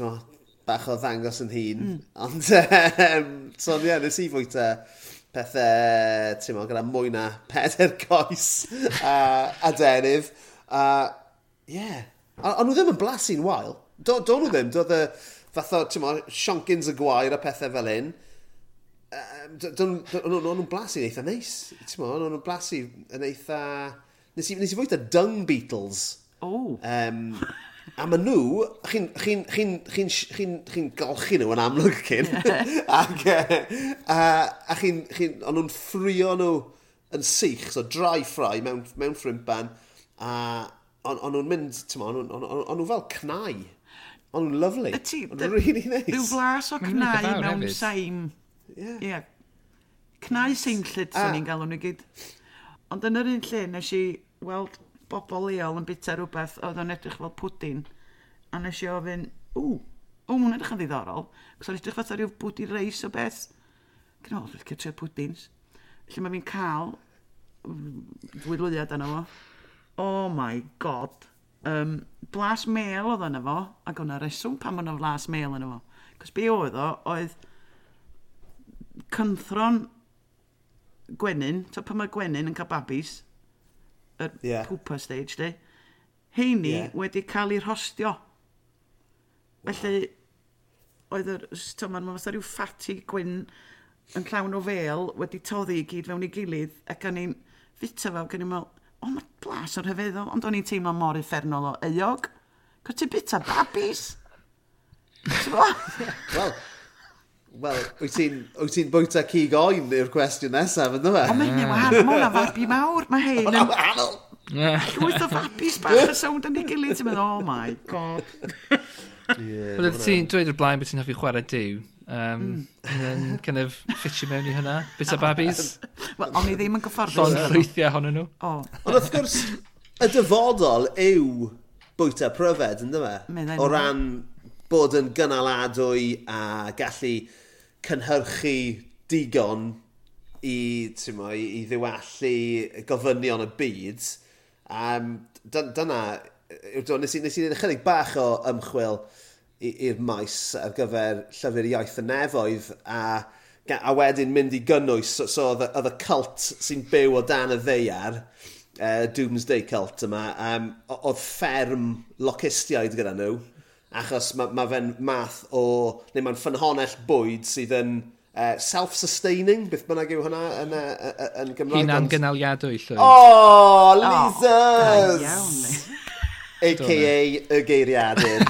mo, bach o ddangos yn hun. Mm. Ond, um, so ie, yeah, nes i fwyta pethau, ti'n gyda mwy na peder coes a a denydd. A, ie. Yeah. Ond nhw ddim yn blasu'n wael. Do, do nhw ddim. Doedd y fath o, ti'n mo, sionkins y gwair a pethau fel hyn Um, o'n nhw'n blasu yn eitha neis. Ti'n mo, o'n nhw'n blasu yn eitha nes i, nes i fwyta Dung Beetles. Oh. Um, a maen nhw, chi'n chi chi chi chi chi golchi nhw yn amlwg cyn. *laughs* ac, e, a, a chi'n, chi ond nhw'n ffrio nhw yn sych, so dry fry mewn, mewn ffrimpan. A ond on nhw'n mynd, ti'n on, on, on, on nhw fel cnau. Ond nhw'n lovely. Ond On nhw'n really nice. Rhyw flas o cnau mewn saim. Ie. Yeah. Yeah. Cnau seimllyd, sy'n ni'n galw nhw gyd. Ond yn yr un lle, nes i weld bobl leol yn bita rhywbeth oedd o'n edrych fel pwdin. A nes i ofyn, ww, o, mwyn edrych yn ddiddorol. Cos o'n edrych fatha rhyw bwdi reis o beth. Gyn o'n edrych cytre pwdins. Felly mae fi'n cael dwy lwyad yna fo. Oh my god. Um, blas mel oedd yna fo, ac o'na reswm pam o'na blas mel yna fo. Cos be oedd o, oedd cynthron gwenyn, so pan mae gwenyn yn cael babis, y yeah. pooper stage di, heini yeah. wedi cael ei rhostio. Felly, oedd yr, mae'n fath o ryw ffati gwyn yn llawn o fel wedi toddi i gyd fewn i gilydd ac o'n i'n fita fel, o'n i'n meddwl, o, mae blas o'r hefeddol, ond o'n i'n teimlo mor effernol o eog. Cos ti'n bita babis? *laughs* Wel, Wel, wyt ti'n ti bwyta cig oen i'r cwestiwn nesaf, ynddo fe? O, mae'n ei wahanol, *laughs* mae hwnna fabi mawr, mae hyn yn... wahanol! Llwyth o fabis bach y sownd yn ei gilydd, ti'n meddwl, oh my god. Wel, ti'n dweud o'r blaen bod ti'n hoffi chwarae diw, um, yn kind of ffitio mewn i hynna, bit o babis. *laughs* Wel, o'n i ddim yn gyfforddus. Llon ffrwythiau honno nhw. Ond wrth gwrs, y dyfodol yw bwyta pryfed, ynddo fe? O ran bod yn gynaladwy a gallu cynhyrchu digon i, mo, i, i ddiwallu gofynion y byd. Um, dyna, dyna nes i wneud ychydig bach o ymchwil i'r maes ar gyfer llyfr iaith y nefoedd a, a wedyn mynd i gynnwys so, so oedd y cult sy'n byw o dan y ddeiar uh, Doomsday cult yma um, oedd fferm locustiaid gyda nhw achos mae ma fe'n math o, neu mae'n ffynhonell bwyd sydd yn uh, self-sustaining, beth bynnag yw hwnna yn, uh, uh, yn Gymraeg. Hunan gynaliadwy llwy. Oh, Lizers! Oh, iawn. *laughs* A.K.A. y geiriadur.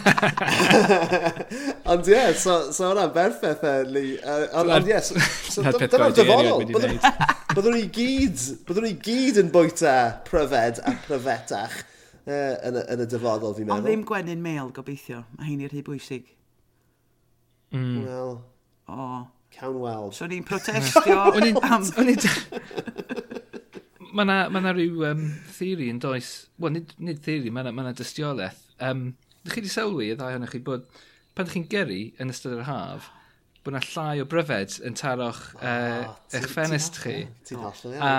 *laughs* ond ie, yeah, so, so hwnna'n berffeth Eli. Ond ie, dyna'r dyfodol. Byddwn ni gyd, byddwn ni gyd yn bwyta pryfed a pryfetach uh, yn, y, yn y dyfodol, fi'n meddwl. Ond ddim gwenyn mel, gobeithio. Mae hyn i'r rhy bwysig. Mm. Wel. O. Oh. Cawn weld. So ni'n protestio *laughs* O'n am... *laughs* Mae yna ma rhyw um, theori yn does... Wel, nid, nid theori, mae yna ma dystiolaeth. Um, Dych chi wedi sylwi, y ddau ohonoch chi, bod pan ydych chi'n gyrru yn ystod yr haf, bod yna llai o bryfed yn taro'ch oh, uh, eich ffenest chi. Ti'n hollol, ia.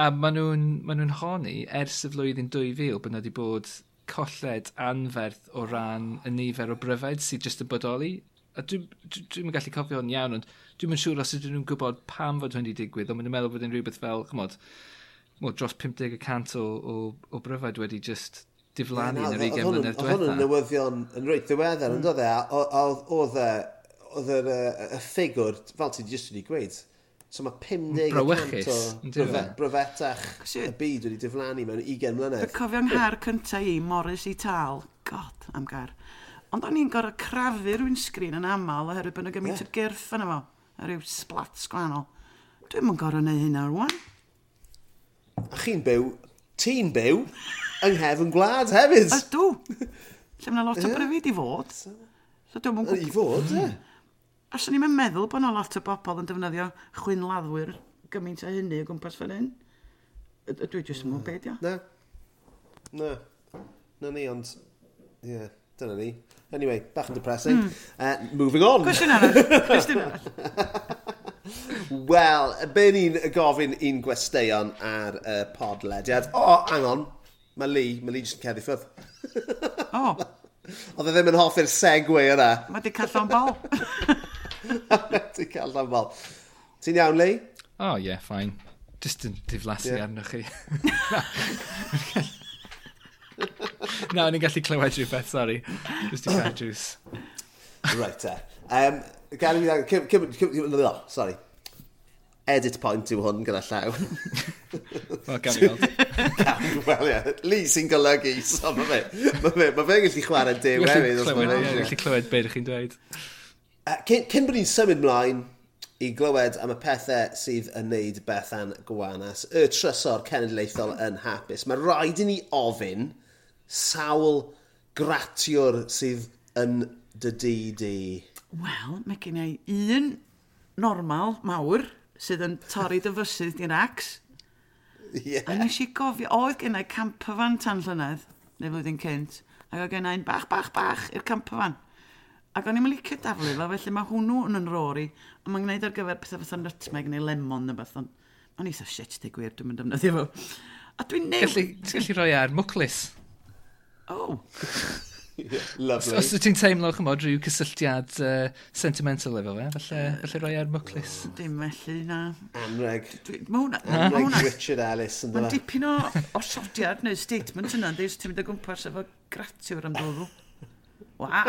A maen nhw'n ma nhw honni ers y flwyddyn 2000 bod nhw wedi bod colled anferth o ran y nifer o bryfed sydd jyst yn bodoli. A dwi'n dwi, dwi, gallu cofio hwn iawn, ond dwi'n yn siŵr os ydyn nhw'n gwybod pam fod hwn wedi digwydd, ond maen nhw'n meddwl bod yn rhywbeth fel, chymod, well, dros 50% o, o, o bryfed wedi jyst diflannu yn yr 20 mlynedd diwethaf. Oedd hwn yn newyddion yn reit ddiweddar, mm. yn dod e, a oedd e, oedd y ffigwr, fel ti jyst wedi gweud, So mae 50 cant o bryfetach y byd wedi diflannu mewn 20 mlynedd. Fy cofio'n her cyntaf i, Morris i tal. God, am gair. Ond o'n i'n gorau crafu rwy'n sgrin yn aml oherwydd bod yna gymaint yeah. o gyrff yna fo. A rhyw splat sgwannol. Dwi'n mwyn gorau neu hynna rwan. A chi'n byw, ti'n byw, yng nghefn gwlad hefyd. Ydw. Lle mae lot o bryfyd i fod. So dwi'n mwyn... I fod, e? Mm. A sy'n ni'n meddwl bod yna lot o bobl yn defnyddio chwynladdwyr gymaint o hynny o gwmpas fan hyn. Dwi jyst yn mwyn beidio. Na. Na. Na ni, ond... Ie, yeah, dyna ni. Anyway, bach yn depressing. Mm. Uh, moving on. Cwestiwn arall. Cwestiwn arall. *laughs* Wel, be ni'n gofyn un gwesteion ar y uh, podlediad. O, oh, angon. Mae Lee, mae Lee jyst yn ceddi ffwrdd. o. Oh. *laughs* Oedd e ddim yn hoffi'r segwe yna. Mae di cael llon bol. *laughs* *laughs* Ti'n cael dan bol. Ti'n iawn, Lee? Oh, yeah, fine. Just yn diflasu yeah. arnoch chi. *laughs* Na, o'n i'n gallu clywed rhywbeth, sorry. Just i cael juice. right, te. Um, Gael i... Sorry. Edit point yw hwn gyda llaw. *laughs* Wel, gael i weld. Wel, ie. Lee sy'n golygu, so mae fe. Mae fe, ma fe gallu chwarae dew hefyd. Mae fe gallu clywed beth ych chi'n dweud. Cyn, cyn bod ni'n symud mlaen i glywed am y pethau sydd yn neud Bethan Gwanas, y trysor cenedlaethol yn hapus, mae rhaid i ni ofyn sawl gratiwr sydd yn dy di di. Wel, mae gen i un normal mawr sydd yn torri dy fysydd di'n ax. Yeah. A nes i gofio, oedd gen i camperfan tan llynedd, neu flwyddyn cynt, ac oedd gen i'n bach, bach, bach i'r camperfan. Ac o'n i'n licio daflu fo, felly mae hwnnw yn yn rori, ond mae'n gwneud ar gyfer pethau fatha nutmeg neu lemon neu beth, ond o'n i shit di gwir, dwi'n mynd defnyddio fo. A dwi'n neud... Gallu, ti'n gallu rhoi ar mwclis? Oh. lovely. *laughs* Os, os ti'n teimlo, chymod, rhyw cysylltiad uh, sentimental efo fe, falle, falle rhoi ar mwclis. Oh, dim felly, na. Anreg. Mae Anreg Richard Ellis. yn Mae'n dipyn o osodiad neu statement yna, dweud ti'n mynd o gwmpas efo gratiwr am ddwrw. Wow!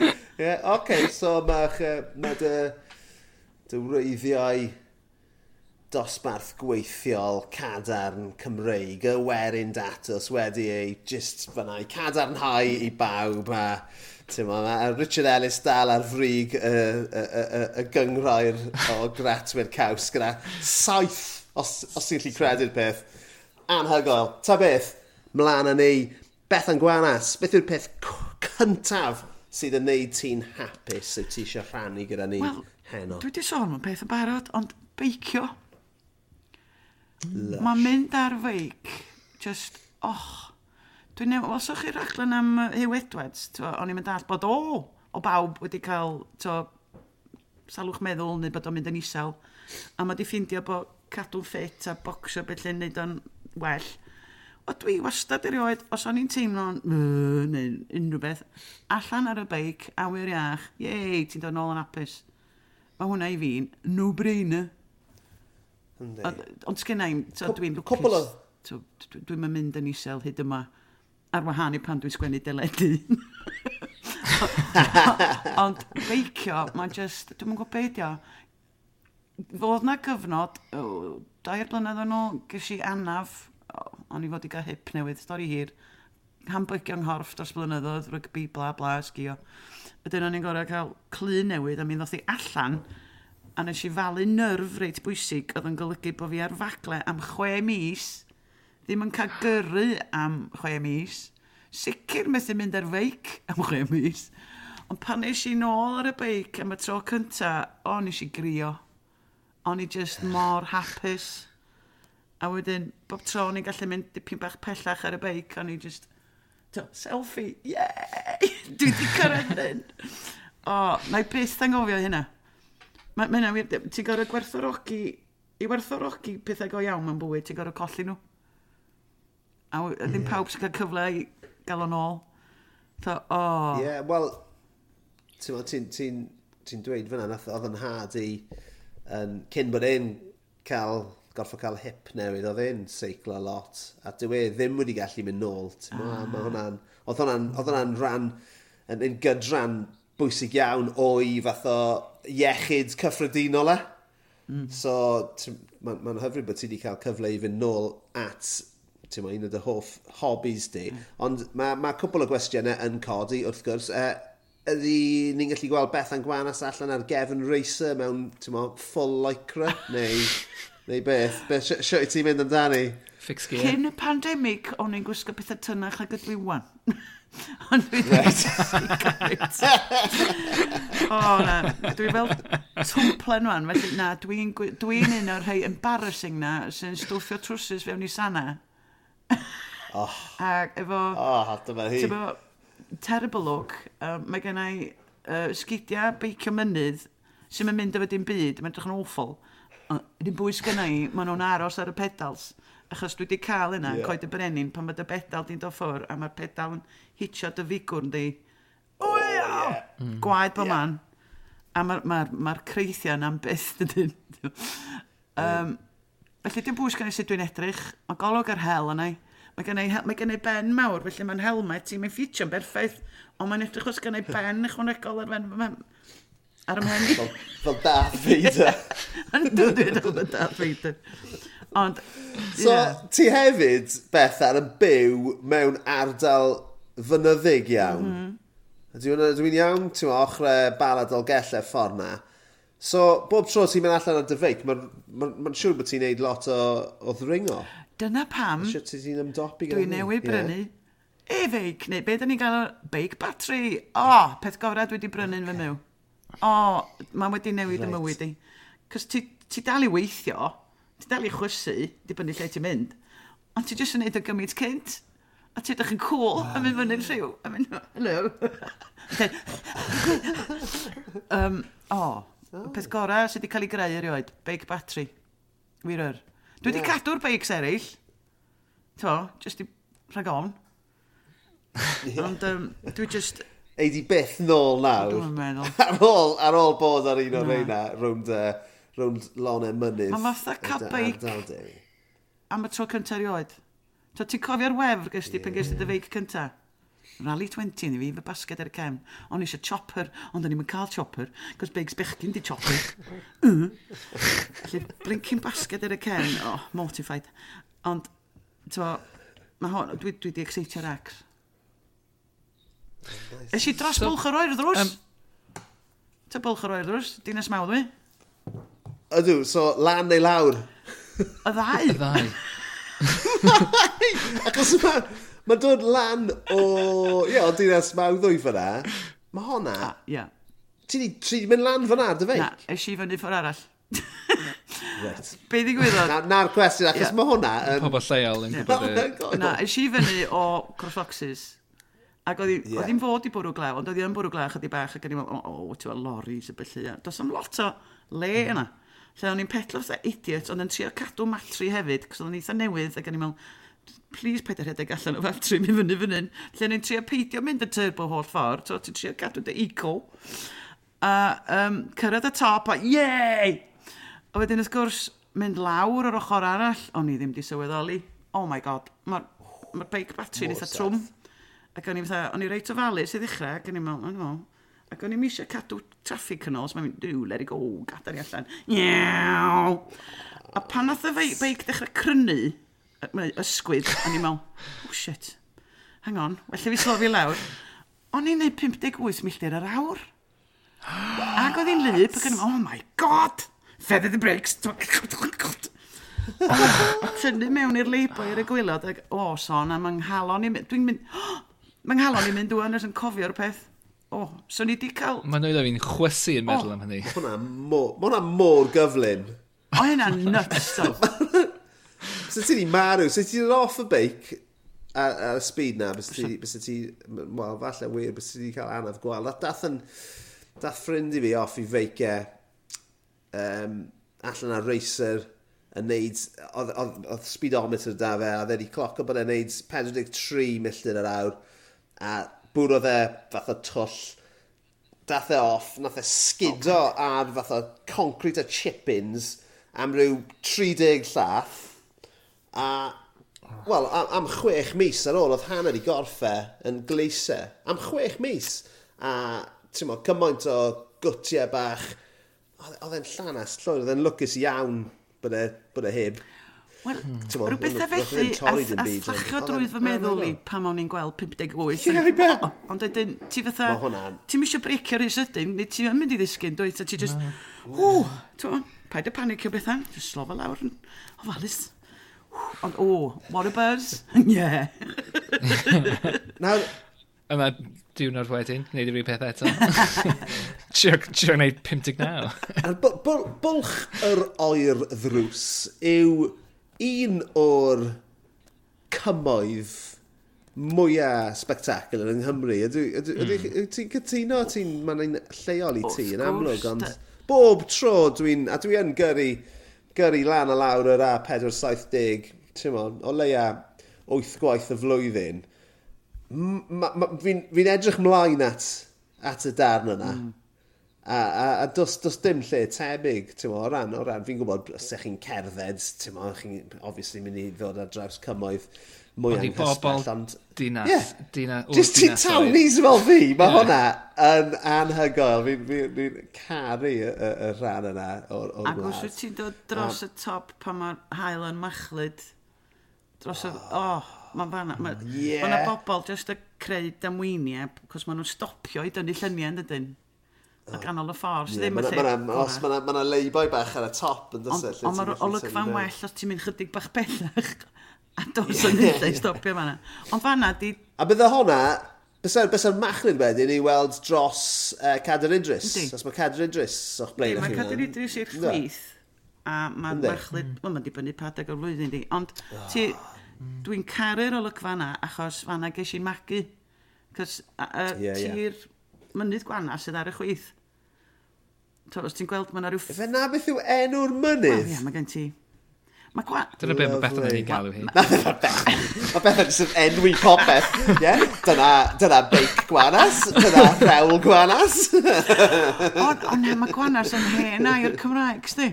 Ie, *laughs* yeah, okay, so mae'ch... Mae dy, dy wreiddiau dosbarth gweithiol cadarn Cymreig, y werin datos wedi ei just fyna i cadarnhau i bawb a ma, mae Richard Ellis dal ar frig y, y, y, y gyngrair o gratwyr caws gyda saith, os, os ti'n lli credu'r peth. Anhygoel. Ta beth, mlaen â ni Bethan Gwanas, beth yw'r peth cyntaf sydd yn neud ti'n hapus sydd ti eisiau rhannu gyda ni well, heno? Dwi wedi sôn am peth yn barod, ond beicio. Mae'n mynd ar feic, just, och. Dwi'n newid, os o'ch chi raglen am Hugh Edwards, o'n i'n mynd all bod, o, o bawb wedi cael, to, salwch meddwl neu bod o'n mynd yn isel. A mae di ffeindio bod cadw'n ffit a bocsio beth lle'n neud o'n well o dwi wastad erioed, os o'n i'n teimlo'n mmm, neu unrhyw beth, allan ar y beic, awyr iach, yei, ti'n dod nôl yn apus. Mae hwnna i fi'n no-brainer. Ond sgynna i'm, dwi'n lwcus. So, Dwi'n mynd yn isel hyd yma ar wahân i pan dwi'n sgwennu deledu. Ond beicio, mae'n just, dwi'n gwybod beth o. Fodd na gyfnod, dair blynedd yn ôl, gysi anaf O'n i fod i gael hip newydd, stori hir. hambygio yng nghorff dros blynyddoedd, rygbi, bla bla, sgio. Ydyn o'n i'n gorau cael clu newydd, a mi ddoth i allan, a nes i falu nyrf reit bwysig, oedd yn golygu bod fi ar fagle am chwe mis, ddim yn cael gyrru am chwe mis, sicr methu mynd ar feic am chwe mis, ond pan nes i nôl ar y beic am y tro cynta, o nes i grio. O'n i just mor hapus A wedyn, bob tro o'n i'n gallu mynd dipyn bach pellach ar y beic, o'n i just, to, selfie, yey! *laughs* Dwi wedi cyrraedd hyn. o, na i byth angofio hynna. Mae ma hynna, ti'n gorau gwerthorogi, i werthorogi pethau go iawn mewn bywyd, ti'n gorau colli nhw. A ddim yeah. pawb sy'n cael cyfle i gael o'n ôl. Tho, o... Oh. yeah, wel, ti'n ti, ti, ti dweud fyna, oedd yn had i, um, cyn bod e'n cael gorfod cael hip newydd, oedd e'n seiclo lot, a dyw e ddim wedi gallu mynd nôl. Ah. Mae hwnna'n, oedd hwnna'n, oedd hwnna'n rhan, yn, yn gydran bwysig iawn o'i fath o iechyd cyffredinol e. Mm. So, mae'n ma, hyfryd bod ti wedi cael cyfle i fynd nôl at ti'n un o dy hoff hobbies di. Mm. Ond mae ma cwbl o gwestiynau yn codi wrth gwrs. E, ydy ni'n gallu gweld Bethan Gwanas allan ar gefn racer mewn mo, full lycra? neu *laughs* neu beth, beth sio i ti'n mynd amdani? Fix gear. Cyn y pandemig, o'n i'n gwisgo pethau tynnach ag ydw i wan. Ond dwi dwi'n O, na, dwi fel twmplen wan, felly na, dwi'n dwi un o'r rhai embarrassing na sy'n stwffio trwsus fewn i sana. Oh. Ac efo... O, Oh, dyma hi. Efo terrible look. Um, mae gen i uh, sgidiau beicio mynydd sy'n mynd efo dim byd. Mae'n edrych yn awful. Yn bwys gyna i, maen nhw'n aros ar y pedals. Achos dwi wedi cael yna, yeah. coed y brenin, pan mae dy pedal di'n dod ffwr, a mae'r pedal yn hitio dy figwr yn di, oh, yeah. gwaed bo yeah. man. A mae'r ma ma, r, ma creithiau yna'n beth dydyn. um, felly dim bwys gen i sut dwi'n edrych, mae golwg ar hel yna i. Mae gen i, mae gen i ben mawr, felly mae'n helmet i, mae'n ffitio'n berffaith, ond mae'n edrych os gen i *laughs* ben ychwanegol ar ben ar ymhen. Fel Darth Vader. *laughs* Yn dod fel Darth Vader. Ond, So, yeah. ti hefyd, Bethan, yn byw mewn ardal fynyddig iawn. Mm -hmm. Dwi'n dwi iawn, ti'n ma, ochrau balad o ffordd na. So, bob tro ti'n mynd allan ar dy feic, mae'n ma, ma siŵr bod ti'n neud lot o, o ddringo. Dyna pam... Siwr ti'n ymdopi gyda Dwi'n newid brynu yeah. e-feic, neu beth ni'n gael o beic batri. O, oh, peth gofrad dwi wedi brynu'n okay. fy mew o, oh, mae wedi newid right. y mywyd i. Cos ti, ti dal i weithio, ti dal i chwysu, dibynnu lle ti'n mynd, ond ti jyst yn neud y gymaint cynt. A ti ydych yn cool, a mynd fyny'n rhyw, a mynd, hello. um, o, oh, oh. peth gorau sydd wedi cael ei greu erioed, beic batri. Wir. Dwi wedi yeah. cadw'r beics eraill. To, jyst i rhag on. *laughs* Ond um, dwi jyst ei di byth nôl nawr. Dwi'n meddwl. *laughs* ar ôl, ar ôl bod ar un o'r reina rwnd, uh, rownd lonau mynydd. A fatha capeic am y tro cyntaf erioed. So ti'n cofio'r wefr gysdi yeah. pan gysdi dy feic cyntaf? Rally 20 ni fi, fy basged ar y cefn. O'n eisiau chopper, ond o'n i'n cael chopper, cos beigs bechgyn di chopper. *laughs* Mm. Felly, brincyn basged ar y cefn, oh, mortified. Ond, ti'n mae hwn, dwi, dwi di excitio'r ex. Ys i dros so, bwlch yr oer ddrws? Um, Ta bwlch yr oer ddrws? Dinas mawdd mi? Ydw, so lan neu lawr? Y ddau. Y ddau. *laughs* Achos mae ma dod lan o... Ie, o dinas mawr ddwy fyna. Mae honna... Ie. Ah, yeah. Ti di, ti di mynd lan fyna, dy fe? Na, es i fyny ffordd arall. *laughs* right. Be ddigwyddodd? Na'r na cwestiwn, achos yeah. mae hwnna... Um... Pobl lleol yn gwybod... Na, es i fyny o Crossfoxes Ac oedd hi'n yeah. fod i bwrw glew, ond oedd hi'n bwrw glew chydig bach ac o'n i'n meddwl, o, oh, ti'n meddwl, loris y bellu. Does am lot o le mm. yna. Lle o'n i'n petlo fatha idiot, ond yn trio cadw matri hefyd, cos oedd o'n eitha newydd, ac o'n i'n meddwl, please peidio rhedeg allan o fatri, mi fyny fyny. Lle o'n i'n trio peidio mynd y turbo holl ffordd, so ti'n trio cadw dy eco. A um, cyrraedd y top, a yey! A wedyn wrth gwrs, mynd lawr yr ochr arall, o'n i ddim di sylweddoli. Oh my god, mae'r ma beic batri yn eitha trwm. Seth Ac o'n i fatha, o'n i reit ofalus i ddechrau, ac o'n i'n meddwl, o'n i'n meddwl, Ac o'n i'n eisiau cadw traffic yn ôl, so mae'n mynd, diw, let it go, gadael i allan. Iaw! A pan nath y beic dechrau crynu, mae ysgwydd, o'n i'n meddwl, oh shit, hang on, well fi slofi lawr. O'n i'n neud 58 milltir yr awr. Ac oedd hi'n lyb, ac o'n i'n meddwl, oh my god, feather the brakes. Tynnu mewn i'r leibo i'r y gwylod, ac o, son a am ynghalon i, dwi'n mynd, oh, Mae'n nghalon i'n mynd dwi'n yn cofio'r peth. O, so ni di cael... Mae'n dweud o fi'n chwysu yn meddwl am hynny. Mae hwnna mor gyflym. O, hynna nuts, *laughs* so. so ti di marw, so ti di off y beic ar, ar y speed na, bys ti, bys ti, wel, falle wir, bys ti wedi cael anodd gwael. Dath, dath, yn, dath ffrind i fi off i feicau um, allan ar racer yn neud, oedd speedometer da fe, a dde di cloc o bod e'n neud 43 milltir yr awr, a bwrodd e fath o twll, dath e off, nath e sgido oh. ar fath o concrete a chippins am ryw 30 llath, a Wel, am, am chwech mis ar ôl, oedd hanner i gorffe yn gleisau. Am chwech mis. A, ti'n mo, cymaint o gwtiau bach. Oedd e- e'n llanas llwyr, oedd e'n lwcus iawn bod e, bod e heb Wel, hmm. rhywbeth e fethu a slachio drwy fy meddwl i pam o'n i'n gweld 58. Ie, i be? Ond ydyn, ti fatha, ti'n misio breicio rhys ydyn, nid ti'n mynd i ddisgyn, dwi, ti just, o, ti'n paid y panicio bethau, just slofa lawr, ofalus. Ond, o, what a buzz, *laughs* ie. Nawr, yma diwrnod wedyn, neud i fi peth eto. *laughs* Trio gwneud 59. Bwlch yr oer ddrws yw un o'r cymoedd mwyaf spectacular yng Nghymru. Ti'n cytuno? Ti'n mae'n lleol i ti yn amlwg, ond bob tro dwi'n... A dwi yn gyrru, gyrru lan a lawr yr A470, ti'n mo, o leia 8 gwaith y flwyddyn. Fi'n fi edrych mlaen at, at y darn yna. Mm. A, a, a dos, dos dim lle tebyg, ti'n o ran, o ran, fi'n gwybod, os ydych chi'n cerdded, ti'n o, chi'n obviously mynd i ddod ar draws cymoedd mwy Ond anghysbell, ond... Dinas, yeah. dinas, Just ti'n tawnis fel fi, mae yeah. hwnna yn anhygoel. Fi'n fi, fi, caru y, y, y rhan yna o'r gwlad. Ac os wyt ti'n dod dros y top pan mae'r hael yn machlyd, dros y... Oh, mae'n fanna. Mae yeah. bobl jyst y creu damweiniau, cos maen nhw'n stopio i dynnu lluniau yn dydyn ac anol y ffordd. Yeah, ddim yn lle. Os mae yna leiboi bach ar y top yn dysgu. Ond mae'r olygfa'n well os ti'n mynd chydig bach bellach. A *laughs* dos yn yeah, yeah. stopio fanna. Ond fanna di... A bydde hwnna, Bysa'r bysa machlid wedyn i weld dros uh, Cader Idris. Yndi. Os mae Cader Idris o'ch blaen chi. Mae Cader Idris i'r chwith. A mae'n machlid... Mm. Wel, mae'n dibynnu padeg o'r flwyddyn di. Ond oh. ti... Mm. Dwi'n caru'r olygfa fanna achos fanna ges i magu. Cos uh, yeah, ti'r... Yeah mynydd gwana sydd ar y chwith. To, os ti'n gweld, mae'n rhyw... Fe na beth yw enw'r mynydd? Ie, mae gen ti... Mae gwa... Dyna beth mae Bethan yn ei galw hi. Na, dyna *laughs* Bethan. Mae Bethan sy'n enwi popeth. Yeah? Dyna, dyna beic gwanas, dyna rhewl gwanas. *laughs* o, ne, mae gwanas yn hen ai o'r Cymraeg, sti.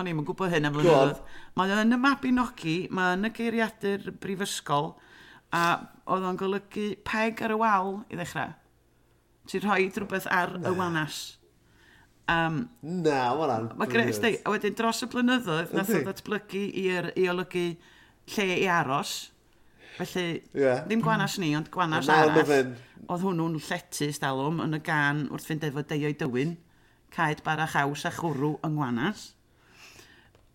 O'n i'n gwybod hyn am flynyddoedd. Mae yn y Mabinogi, mae yn y geiriadur brifysgol, a oedd o'n golygu peg ar y wal i ddechrau. Ti'n rhoi rhywbeth ar y wanas. Um, Na, wala'n Mae Gres, dweud, a wedyn dros y blynyddoedd, nath o ddatblygu i'r i olygu lle i aros. Felly, yeah. ddim gwanas ni, ond gwanas arall. Fynd... Oedd hwnnw'n lletus dalwm yn y gan wrth fynd efo deio'i dywyn. Caed bara chaws a chwrw yng ngwanas.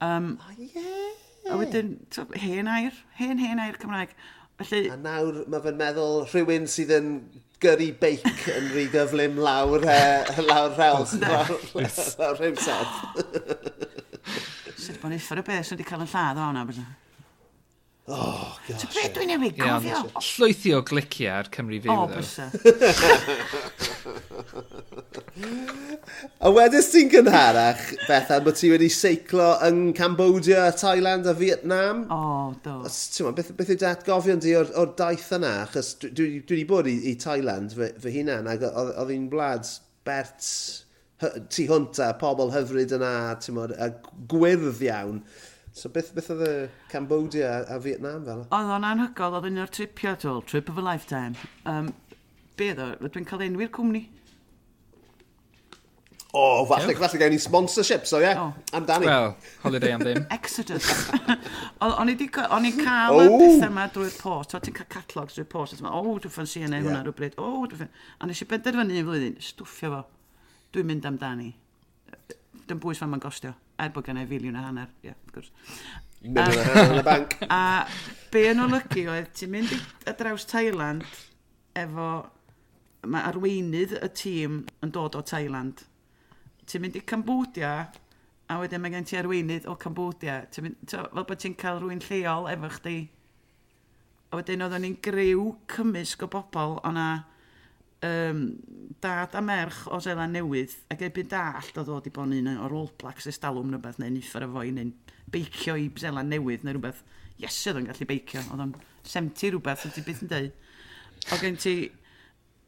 Um, oh, yeah. A wedyn, hen air, hen hen air Cymraeg. Felly, a nawr mae fe'n meddwl rhywun sydd yn gyrru beic yn rhy gyflym lawr, uh, lawr rels, lawr, lawr, lawr rhywsedd. Sut bod ni ffordd o beth sydd wedi cael yn lladd o hwnna? Oh, gosh. Ti'n beth dwi'n newid gofio? Llwythi o glicio ar Cymru Fyw, oh, ddo. a wedys ti'n gynharach, Bethan, bod ti wedi seiclo yn Cambodia, Thailand a Vietnam? O, oh, do. Ti'n beth, beth yw datgofion di o'r, or daith yna? Achos dwi, dwi, dwi wedi bod i, i Thailand fy, fy hunan, ac oedd hi'n blad bert tu hwnt a pobl hyfryd yna, ti'n a gwyrdd iawn. So beth, beth oedd y Cambodia a Vietnam fel? Oedd o'n anhygol, oedd un o'r tripio, tol, trip of a lifetime. Um, be oedd o, dwi'n cael enwi'r cwmni. O, oh, falle, falle gael ni sponsorship, so ie, yeah, oh. amdani. Wel, holiday am ddim. Exodus. o'n i cael oh. y pethau yma drwy'r post, o ti'n cael catalogs drwy'r post, o, oh, dwi'n ffyn CNN yeah. hwnna rhywbryd, o, oh, dwi'n ffyn... A nes i benderfynu un flwyddyn, stwffio fo, dwi'n mynd amdani. Dwi'n bwys fan ma'n gostio er bod gennau filiwn a hanner, ie, yeah, wrth gwrs. Mynd yn y banc. *laughs* A be yn olygu oedd, ti'n mynd ar draws Thailand efo... Mae arweinydd y tîm yn dod o Thailand. Ti'n mynd i Cambodia, a wedyn mae gen ti arweinydd o Cambodia. Ti'n mynd, to, fel bod ti'n cael rhywun lleol efo chdi. A wedyn oedden ni'n griw cymysg o bobl, o'na um, dad a merch o Zela Newydd, ac ebyn dallt oedd oedd i bod yn un o'r old blacks estalwm neu beth, neu niffar y i, neu beicio i Zela Newydd neu rhywbeth. Yes, oedd yn gallu beicio, oedd o'n 70 rhywbeth, oedd ti byth yn dweud. O gen ti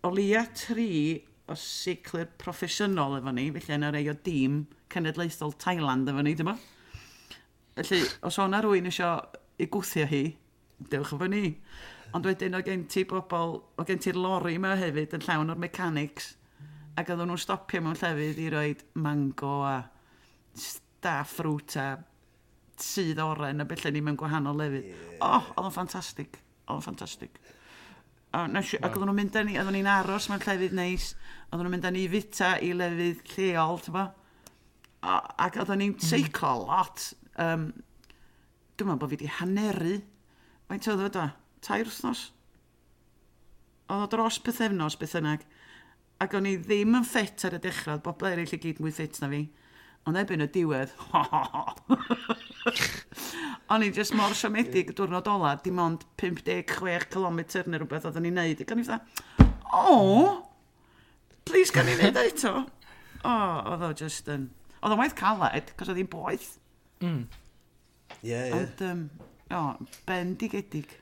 o leia tri o siclir proffesiynol efo ni, felly yn y rei o dîm cenedlaethol Thailand efo ni, dyma. Felly, os o'na rwy'n eisiau i gwthio hi, dewch efo ni. Ond wedyn o gen ti bobl, o gen ti'r lori yma hefyd yn llawn o'r mechanics. Ac oedden nhw'n stopio mewn llefydd i roed mango a staff fruit a sydd oren a bellyn ni mewn gwahanol lefydd. Yeah. Oh, oedd o'n ffantastig. Oedd o'n ffantastig. Nes. Ac oedden nhw'n mynd â ni, oedden ni'n aros mewn llefydd neis, oedden nhw'n mynd â ni fita i lefydd lleol, ti'n bo? Ac oedden ni'n mm. seiclo lot. Um, dwi'n meddwl bod fi wedi haneru. Mae'n tyfod o da? tair wrthnos. Oedd o dros pethefnos beth yna. Ac o'n i ddim yn ffit ar y dechrau, bobl eraill i gyd mwy ffit na fi. Ond ebyn y diwedd, *laughs* o'n i just mor siomedig y diwrnod ola, dim ond 56 km neu rhywbeth oedd o'n i'n neud. Ac o'n i fatha, o, please gan i neud eto. O, oedd o just yn... Oedd o'n waith caled, cos oedd hi'n boeth. Mm. Ie, ie. Ond, um, o, bendigedig.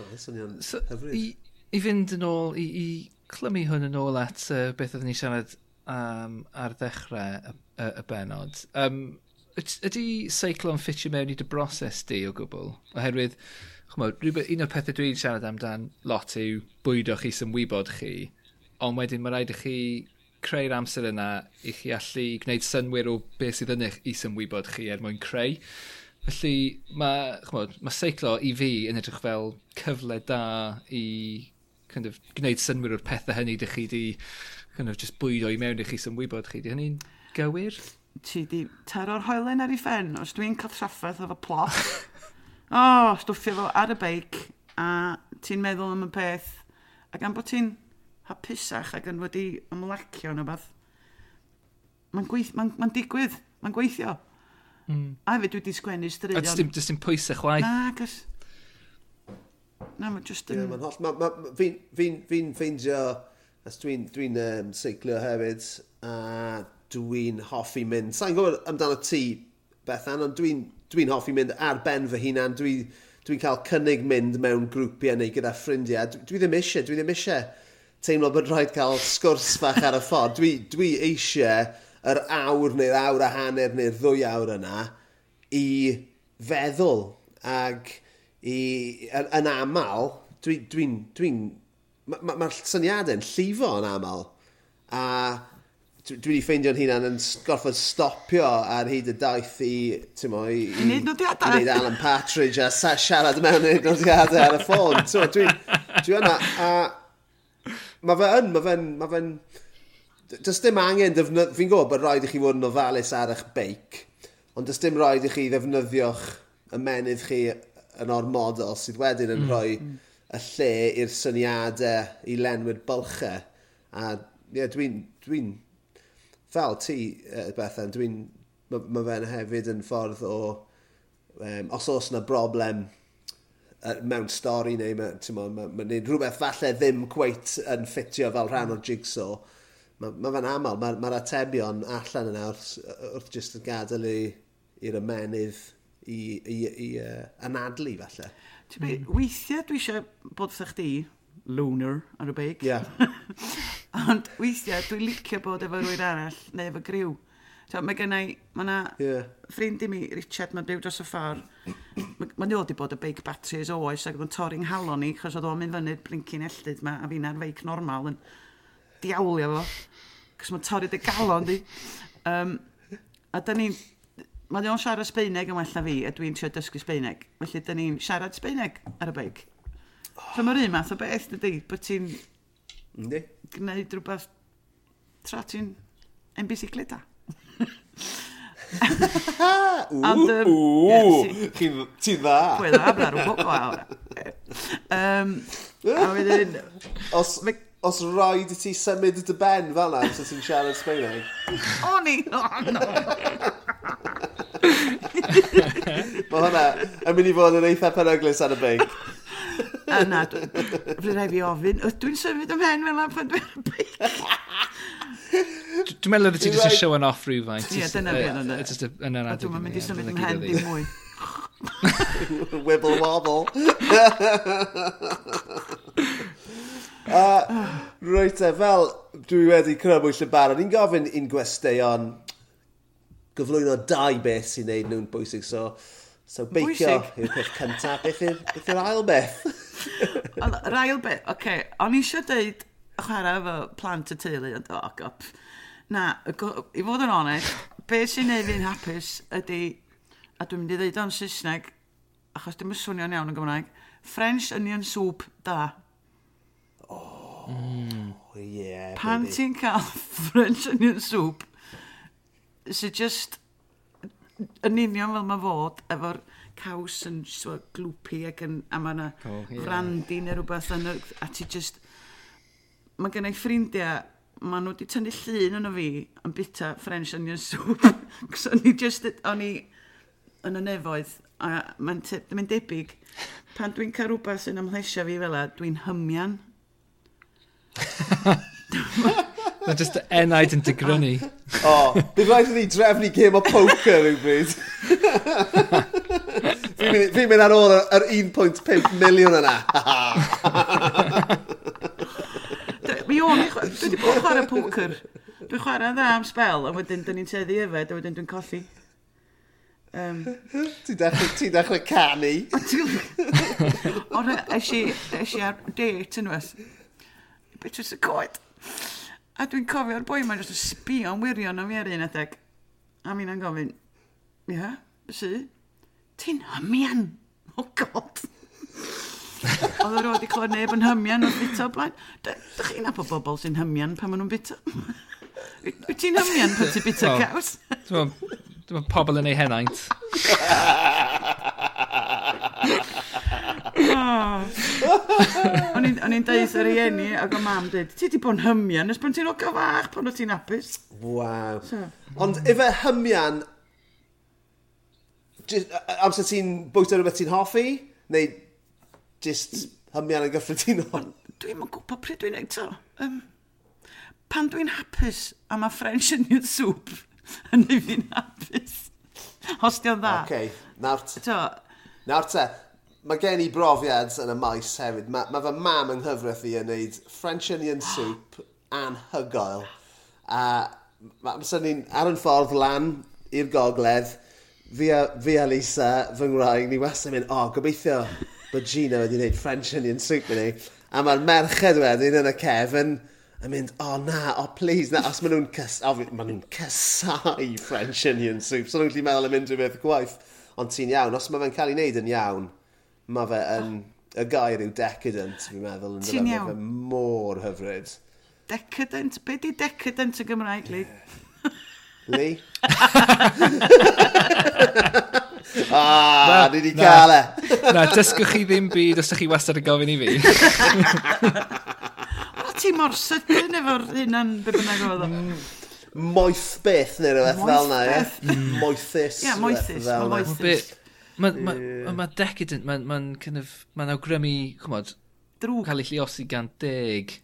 Oh, swnio'n so, hyfryd. I, I fynd yn ôl, i, i clymu hwn yn ôl at uh, beth oeddwn ni siarad um, ar ddechrau y, y, y benod, um, ydy seiclo'n ffitio mewn i dy broses di o gwbl? Oherwydd, chymod, rhywbeth, un o'r pethau dwi'n siarad amdan lot yw bwydo chi sy'n wybod chi, ond wedyn mae rhaid i chi creu'r amser yna i chi allu gwneud synwyr o beth sydd yn eich is ymwybod chi er mwyn creu. Felly mae, chmod, mae seiclo i fi yn edrych fel cyfle da i kind of, gwneud synwyr o'r pethau hynny dych chi di kind of, just bwydo i mewn i chi sy'n wybod chi. Di hynny'n gywir? Ti di tero'r hoelen ar ei ffen, os dwi'n cael traffaeth efo plot. *laughs* o, oh, stwffio fo ar y beic, a ti'n meddwl am y peth, a gan bod ti'n hapusach ac yn wedi ymlacio yn y bath, mae'n ma, gweith, ma, n, ma n digwydd, mae'n gweithio. Mm. A hefyd dwi wedi sgwennu straeon. A dys dim pwysau chwaith. Na, gos... Na, mae just yn... mae'n holl... Ma, ma, fi'n fi, fi ffeindio... As dwi'n dwi um, seiclio hefyd, a dwi'n hoffi mynd... Sa'n gwybod amdano ti, Bethan, ond dwi'n dwi hoffi mynd ar ben fy hunan. Dwi'n dwi cael cynnig mynd mewn grwpiau neu gyda ffrindiau. Dwi, dwi ddim eisiau, dwi ddim eisiau teimlo bod rhaid cael sgwrs fach ar y ffordd. Dwi, dwi eisiau yr awr neu'r awr a hanner neu'r ddwy awr yna i feddwl ag i, yn, yn aml, dwi'n... Dwi, dwi, dwi Mae'r ma, ma syniadau'n llifo yn aml. A dwi wedi ffeindio'n hunan yn gorfod stopio ar hyd y daith i, ti'n mo, i... I wneud nodiadau. I wneud Alan Partridge a sa, siarad mewn i'r nodiadau ar y ffôn. Dwi'n dwi yna, a... Mae fe yn, mae fe'n... Mae fe'n... Mae does dim angen defnyddio... Fi'n gwybod bod rhaid i chi fod yn ofalus ar eich beic, ond does dim rhaid i chi ddefnyddio'ch ymenydd chi yn ormodol sydd wedyn yn mm. rhoi mm. y lle i'r syniadau i lenwyd bylchau. A yeah, dwi'n... Dwi fel ti, Bethan, dwi'n... Mae ma fe'n hefyd yn ffordd o... Um, os oes yna broblem uh, mewn stori neu ma, ma, ma, ma, rhywbeth falle ddim cweit yn ffitio fel rhan o'r jigsaw, mae ma fe'n aml, mae'r ma, atebion allan yna wrth, wrth jyst yn gadael i'r ymenydd i, i, i uh, anadlu falle. Ti'n mm. weithiau dwi eisiau bod wrthych chdi, loner ar y beig. Yeah. Ond weithiau dwi'n licio bod efo rwy'n arall neu efo griw. So, mae gennau, mae yna yeah. ffrind i mi, Richard, mae'n byw dros y ffordd. Mae dod wedi bod y beic batteries oes ac oedd yn torri'n halon ni, chos oedd o'n mynd fyny'r blincyn ellyd ma, a fi'n ar feic normal yn diawlio fo. Cos mae'n torri dy galon di. Um, a da ni'n... Mae o'n siarad Sbeineg yn well na fi, a dwi'n trio dysgu Sbeineg. Felly, da ni'n siarad Sbeineg ar y beic. Oh. So mae'r un math o beth, dydy, bod ti'n... Ynddi. Gwneud rhywbeth tra ti'n yn bicicleta. *laughs* Ond... Ti'n dda. Pwy dda, bla'r rhywbeth o awr. Um, a wedyn... Os os rhaid i ti symud dy ben fel na, so ti'n siarad Sbaeneg? O ni! O no. Mae hwnna yn mynd i fod yn eitha penoglis ar y beic. Yna, rwy'n rhaid fi ofyn, dwi'n symud ym hen fel na pan dwi'n beic. Dwi'n meddwl ydy ti just show yn off rhywfaint. Ie, dyna fi yn yna. Dwi'n mynd i symud ym hen ddim mwy. *laughs* Wibble wobble. *laughs* *laughs* Uh, Rwy'n te, fel dwi wedi crybwyll y barod, ni'n gofyn un gwesteion gyflwyno dau beth sy'n neud nhw'n bwysig. So, so beicio yw'r *laughs* peth cyntaf. Beth yw'r beth yw'r ail beth? Yr ail beth, *laughs* oce. Okay. O'n i eisiau dweud chwarae efo plant y teulu, ond o, gop. Na, i fod yn onest, beth sy'n neud fi'n hapus ydy, a dwi'n mynd i ddeud o'n Saesneg, achos dim yn swnio'n iawn yn Gymraeg, French onion soup, da. Mm. Yeah, Pan ti'n cael *laughs* French onion soup, sy'n just yn union fel mae fod, efo'r caws yn so, glwpi ac yn, a mae yna oh, yeah. randi neu rhywbeth yn, a ti just, mae gen i ffrindiau, mae nhw wedi tynnu llun yno fi yn bita French onion soup, *laughs* cos o'n i just, o'n i yn y nefoedd, a mae'n mae debyg, pan dwi'n cael rhywbeth sy'n ymhlesio fi fel dwi'n hymian, Mae just enaid yn digrynu. O, bydd rhaid i ni drefnu game o poker rhywbryd. fi'n mynd, fi mynd ar ôl yr 1.5 miliwn yna. Mi o'n i, dwi wedi bod chwarae poker. Dwi'n chwarae dda am spel, a wedyn dyn ni'n teddu yfed, a wedyn dwi'n colli. Um, ti'n dechrau, ti dechrau canu. Ond eisiau ar date yn weth, Betrws y coed. A dwi'n cofio'r boi mae'n jyst yn sbio sbio'n wirion o fi ar un adeg. A mi'n yn gofyn, ie, yeah, sy? Ti'n hymian! Oh god! *laughs* Oedd yr oedd i clywed neb yn hymian o'r bita o blaen. Dych chi'n abo bobl sy'n hymian pan maen nhw'n bita? *laughs* Wyt ti'n hymian pan ti'n bita caws? Dwi'n pobl yn ei henaint. *laughs* Oh. o'n i'n deud yr rieni ac o mam dweud, ti di bod yn hymian nes pan ti'n o gyfach pan o ti'n apus. Waw. So. Ond efe hymian, amser ti'n bwyta rhywbeth ti'n hoffi? Neu just hymian yn gyffredinol? Dwi'n gwybod pryd dwi'n eto. Um, pan dwi'n hapus a mae French yn i'r sŵp yn ei fi'n hapus. Os di'n dda. Okay, nawr. Nawr te, mae gen i brofiad yn y maes hefyd. Mae ma fy mam yng nghyfraith i yn neud French onion ah. soup anhygoel. A mae amser ni'n ar yn ffordd lan i'r gogledd, fi a, fi a Lisa, fy ngwraig, ni wastad mynd, o, oh, gobeithio bod Gina wedi gwneud French onion soup yn ei. A mae'r merched wedyn yn y cefn yn mynd, o oh, na, o oh, please, na, os maen nhw'n cys... oh, maen nhw'n cysau French onion soup, so nhw'n gallu meddwl am unrhyw beth gwaith ond ti'n iawn. Os mae fe'n cael ei wneud yn iawn, mae fe yn... Y gair yw decadent, fi'n meddwl, yn dweud. Mae fe mor hyfryd. Decadent? Be di decadent yn Gymraeg, Lee? Lee? *laughs* Ah, ni wedi cael e. Na, dysgwch chi ddim byd os ydych chi wastad yn gofyn i fi. o, ti mor sydyn efo'r hynna'n be bynnag oedd o. Mm moeth beth neu rhywbeth fel na, ie? Mm. Moethus. Ie, moethus. Mae moethus. Mae ma, ma, ma decadent, mae'n ma kind of, ma awgrymu, chymod, drwg cael ei lliosi gan deg.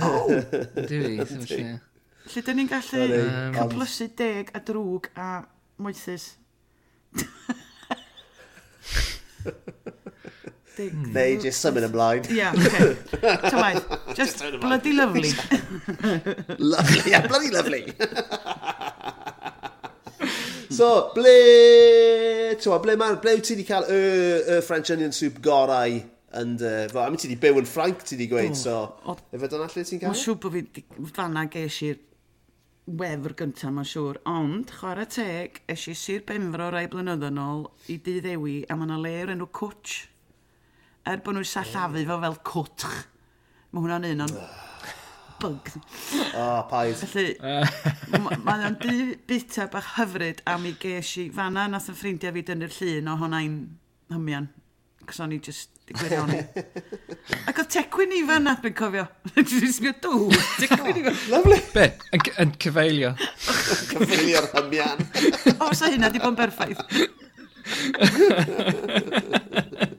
O! *laughs* Dwi, ddim yn Lle dyn ni'n gallu um, cyplysu deg a drwg a moethus. *laughs* Dig. Hmm. Neu *laughs* just symud ymlaen. Ie, oce. Tywed, just bloody lovely. lovely, yeah, bloody lovely. *laughs* so, ble... Tewa, ble, man, ble wyt ti wedi cael y, y French onion soup gorau yn dy... Fel, am ti wedi byw yn Ffranc, ti wedi gweud, so... Efe dyna lle ti'n cael? Mae'n siŵr bod fi fanna ges i'r wefr gyntaf, mae'n siŵr. Ond, chwarae teg, es i Sir Benfro rai blynyddo'n ôl i dydd ewi, a mae yna le o'r enw Cwtch er bod nhw'n sallafu fo fel cwtch. Mae hwnna'n un o'n bug. O, paid. Felly, mae o'n di bita bach hyfryd am i ges i fanna nath yn ffrindiau fi dynnu'r llun o hwnna'n hymian. Cos o'n i just gwirioni. Ac oedd tecwyn i fanna, dwi'n cofio. Dwi'n sbio dŵ. Tecwyn i fanna. Lovely. *laughs* Be? Yn cyfeilio. Cyfeilio'r hymian. *laughs* O, sa hynna di bo'n berffaith.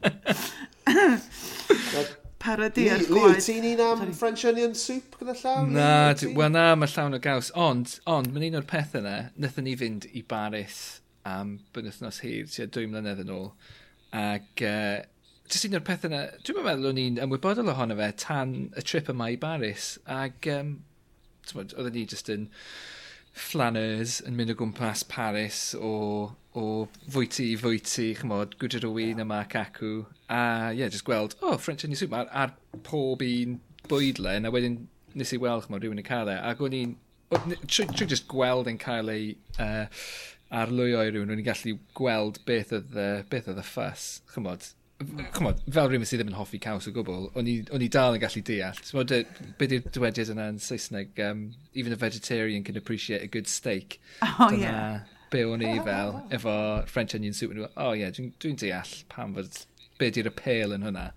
*laughs* *coughs* Parodi ar gwaed. Ti'n un am French onion soup gyda llaw? Na, wel na, mae llawn o gaws. Ond, ond, mae'n un o'r pethau yna, nethon ni fynd i Baris am bynythnos hir, tua dwy mlynedd yn ôl. Ac uh, jyst un o'r pethau yna, dwi'n meddwl o'n i'n ymwybodol ohono fe tan y trip yma i Baris. Ac um, oedden ni jyst yn flanners yn mynd o gwmpas Paris o o fwyty i fwyty, chymod, gwydr o wyn a macacw, a ie, yeah, just gweld, o, oh, French Onion Soup, ar, ar pob un bwydlen, a wedyn nes i weld, chymod, rhywun yn cael e, ac o'n i'n, trwy, trwy just gweld yn cael ei uh, arlwyo i rhywun, o'n i'n gallu gweld beth oedd, uh, beth oedd y ffas, chymod, hmm. chymod, fel rhywun sydd ddim yn hoffi caws o gwbl, o'n i dal yn gallu deall. Ti'n be di'r dywediad yna yn Saesneg? Um, even a vegetarian can appreciate a good steak. *laughs* Oh, Dyna, yeah be o'n i fel efo French onion soup. O oh, ie, yeah, dwi'n dwi deall pam fod be di'r appeal yn hwnna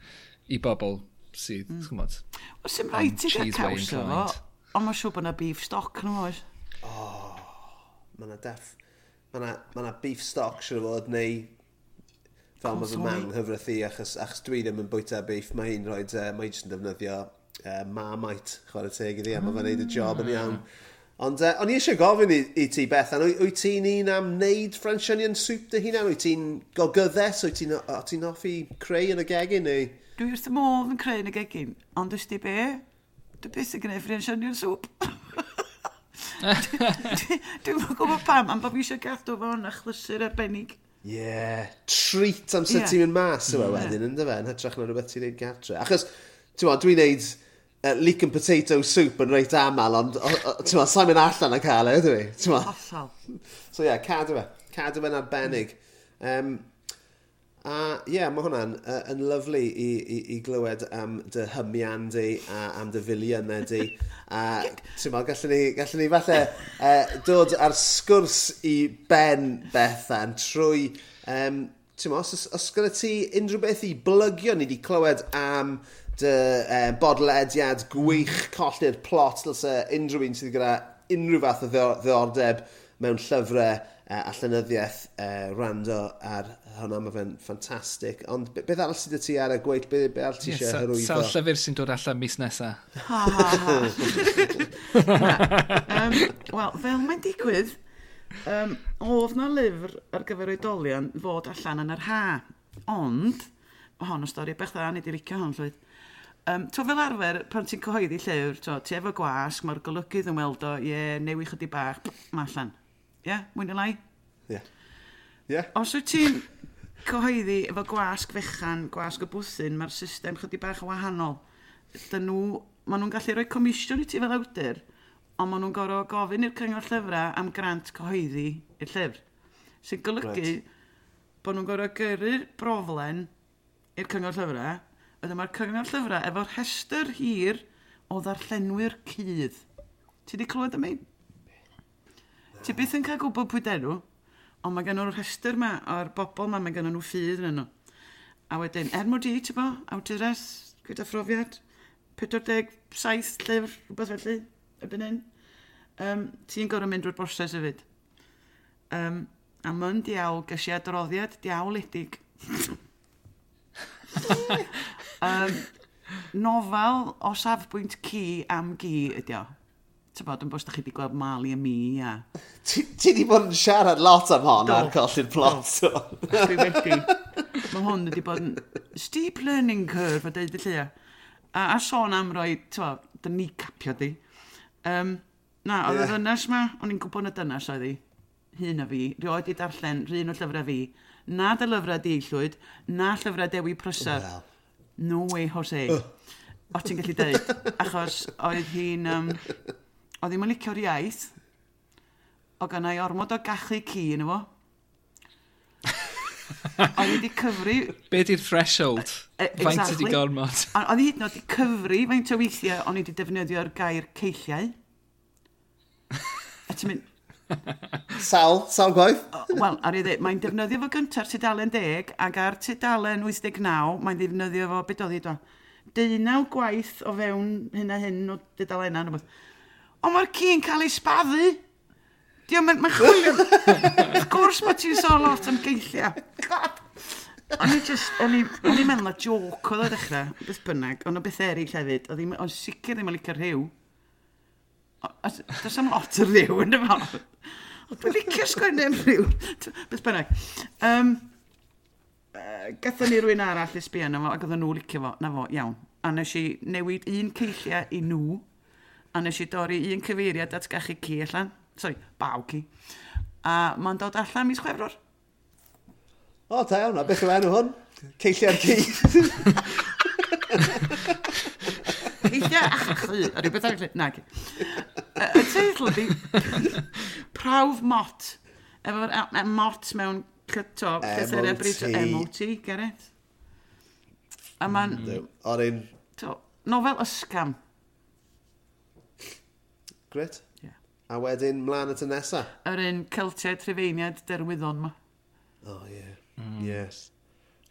i bobl sydd, mm. chymod. O sy'n rhaid ti gael caws o efo, ond mae'n siŵr bod yna beef stock yn oes. O, oh, mae yna def... Mae yna ma beef stock siŵr o fod, neu fel mae fy mam hyfryd i, achos, achos dwi ddim yn bwyta beef, mae hi'n rhoi, uh, e, mae jyst yn defnyddio uh, marmite, chwarae teg iddi, a mae fe'n neud y job yn mm. iawn. Mm. Ond uh, o'n i eisiau gofyn i, i ti, Bethan, wyt ti'n un am wneud Frensianion soup dy hunan? Wyt ti'n gogyddes? Wyt ti'n ti hoffi creu yn y gegin? Neu? Dwi wrth y modd yn creu yn y gegin, ond *laughs* dwi'n di be? Dwi beth sy'n gwneud Frensianion soup? Dwi'n mwyn gwybod pam, am bod fi eisiau gadw fo yn achlysur arbennig. Ie, yeah. treat am amser yeah. ti'n mynd mas yma yeah. wedyn, ynddo fe, yn hytrach na rhywbeth ti'n neud gartre. Achos, ti'n dwi'n neud uh, leek and potato soup yn reit aml, ond ti'n ma, sa'n mynd allan a cael e, ydw i? Ti'n ma? So ie, yeah, cadw fe. Cadw fe'n arbennig. Um, a ie, yeah, mae hwnna'n uh, yn lyflu i, i, i glywed am dy hymian di a am dy filiynau di. a *laughs* ti'n ma, gallwn ni, gallwn ni falle uh, dod ar sgwrs i Ben Bethan trwy um, ti'n os, os gyda ti unrhyw beth i blygio ni wedi clywed am dy uh, bodlediad gwych colli'r plot dylse unrhyw un sydd gyda unrhyw fath o ddiordeb mewn llyfrau uh, a llenyddiaeth uh, rando ar hwnna, mae fe'n ffantastig. Ond be, beth arall sydd y ti ar y gweud, beth be arall ti eisiau yeah, hyrwyddo? Sawl llyfr sy'n dod allan mis nesaf. um, Wel, fel mae'n digwydd, um, oedd na lyfr ar gyfer oedolion fod allan yn yr ha. Ond, mae hon o stori bech dda, nid i licio hon llwyd. Um, to fel arfer, pan ti'n cyhoeddi llyfr, to, ti efo gwasg, mae'r golygydd yn weld o, ie, yeah, newi chydig bach, mae allan. Ie, yeah, mwyn i lai? Ie. Yeah. Yeah. Os wyt ti'n cyhoeddi efo gwasg fechan, gwasg y bwthyn, mae'r system chydig bach yn wahanol. Dyn nhw, maen nhw'n gallu rhoi comisiwn i ti fel awdur, ond maen nhw'n gorfod gofyn i'r cyngor llyfrau am grant cyhoeddi i'r llyfr. Sy'n golygu right. bod nhw'n gorfod gyrru'r broflen i'r cyngor llyfrau, ydy mae'r cyngor llyfrau efo rhestr hir o ddarllenwyr cydd. Ti wedi clywed am ein? Ti byth yn cael gwybod pwy denw, ond mae gen nhw'r rhestr yma o'r bobl yma, mae gen nhw ffydd yn nhw. A wedyn, er mod i, ti bo, awdures, gyda phrofiad, 47 llyfr, rhywbeth felly, erbyn hyn. Um, ti'n gorau mynd drwy'r broses hefyd. Um, a mae'n diawl, gysi adroddiad diawl edig. *laughs* Um, nofel o safbwynt ci am gi ydi o. Ti'n bod, yn bwys da chi wedi gweld Mali a mi, a... Ti wedi bod yn siarad lot am hon ar colli'r plot. Dwi wedi. Mae hwn wedi bod yn steep learning curve, a dweud y llia. A, a sôn am roi, ti'n bod, dyn ni capio di. Um, na, oedd yeah. y ddynas ma, o'n i'n gwybod y dynas oedd hi. Hun a fi, rioed i darllen rhan o llyfrau fi. Na dy lyfrau di llwyd, na llyfrau Dewi Prysau. Well no way Jose. O ti'n gallu dweud, achos oedd hi'n... Um, oedd hi'n mylicio'r iaith, o gannau ormod o gallu ci yn efo. *laughs* Oedd hi wedi cyfru... Be di'r threshold? Uh, exactly. Faint ydi gormod? Oedd hi hyd yn oed wedi cyfru faint o weithiau o'n i wedi defnyddio'r gair ceilliau. *laughs* A ti'n mynd, sal, sal gwaith? Wel, ar i ddweud, mae'n defnyddio fo gyntaf tudalen 10 ac ar tudalen 89 mae'n defnyddio fo, beth oedd i do? Deunaw gwaith o fewn hyn a hyn o dudalena neu beth. Ond mae'r ci'n cael ei spaddu. Dio, mae'n ma chwilio. Wrth gwrs mae ti'n sôn lot am geilliau. God! O'n i just, o'n i, o'n i'n meddwl na joc oedd o ddechrau, beth bynnag, ond o beth eraill hefyd, o'n sicr ddim yn licio rhyw. Does am lot o rhyw yn dyma. Dwi'n licio sgwennu am rhyw. Beth bynnag. Um, uh, Gatho ni rwy'n arall i sbio na fo, ac oedden nhw licio fo, na fo, iawn. A nes i newid un ceilliau i nhw, a nes i dorri un cyfeiriad at gachu ci allan. Sorry, baw ci. A mae'n dod allan mis chwefror. O, da iawn, a beth yw enw hwn? Ceilliau'r ci. *laughs* Ie, achly, a rhywbeth achly. Nag. Y teitl ydi, prawf mot. Efo'r mot mewn cyto, cysyr ebryd MOT, Gerrit. A mm. ma'n... O'r un... Nofel ysgam. Grit. Yeah. A wedyn, mlaen at y nesa. Yr un Celtiaid Trefeiniad Derwyddon ma. Oh, ie. Yeah. Mm. Yes.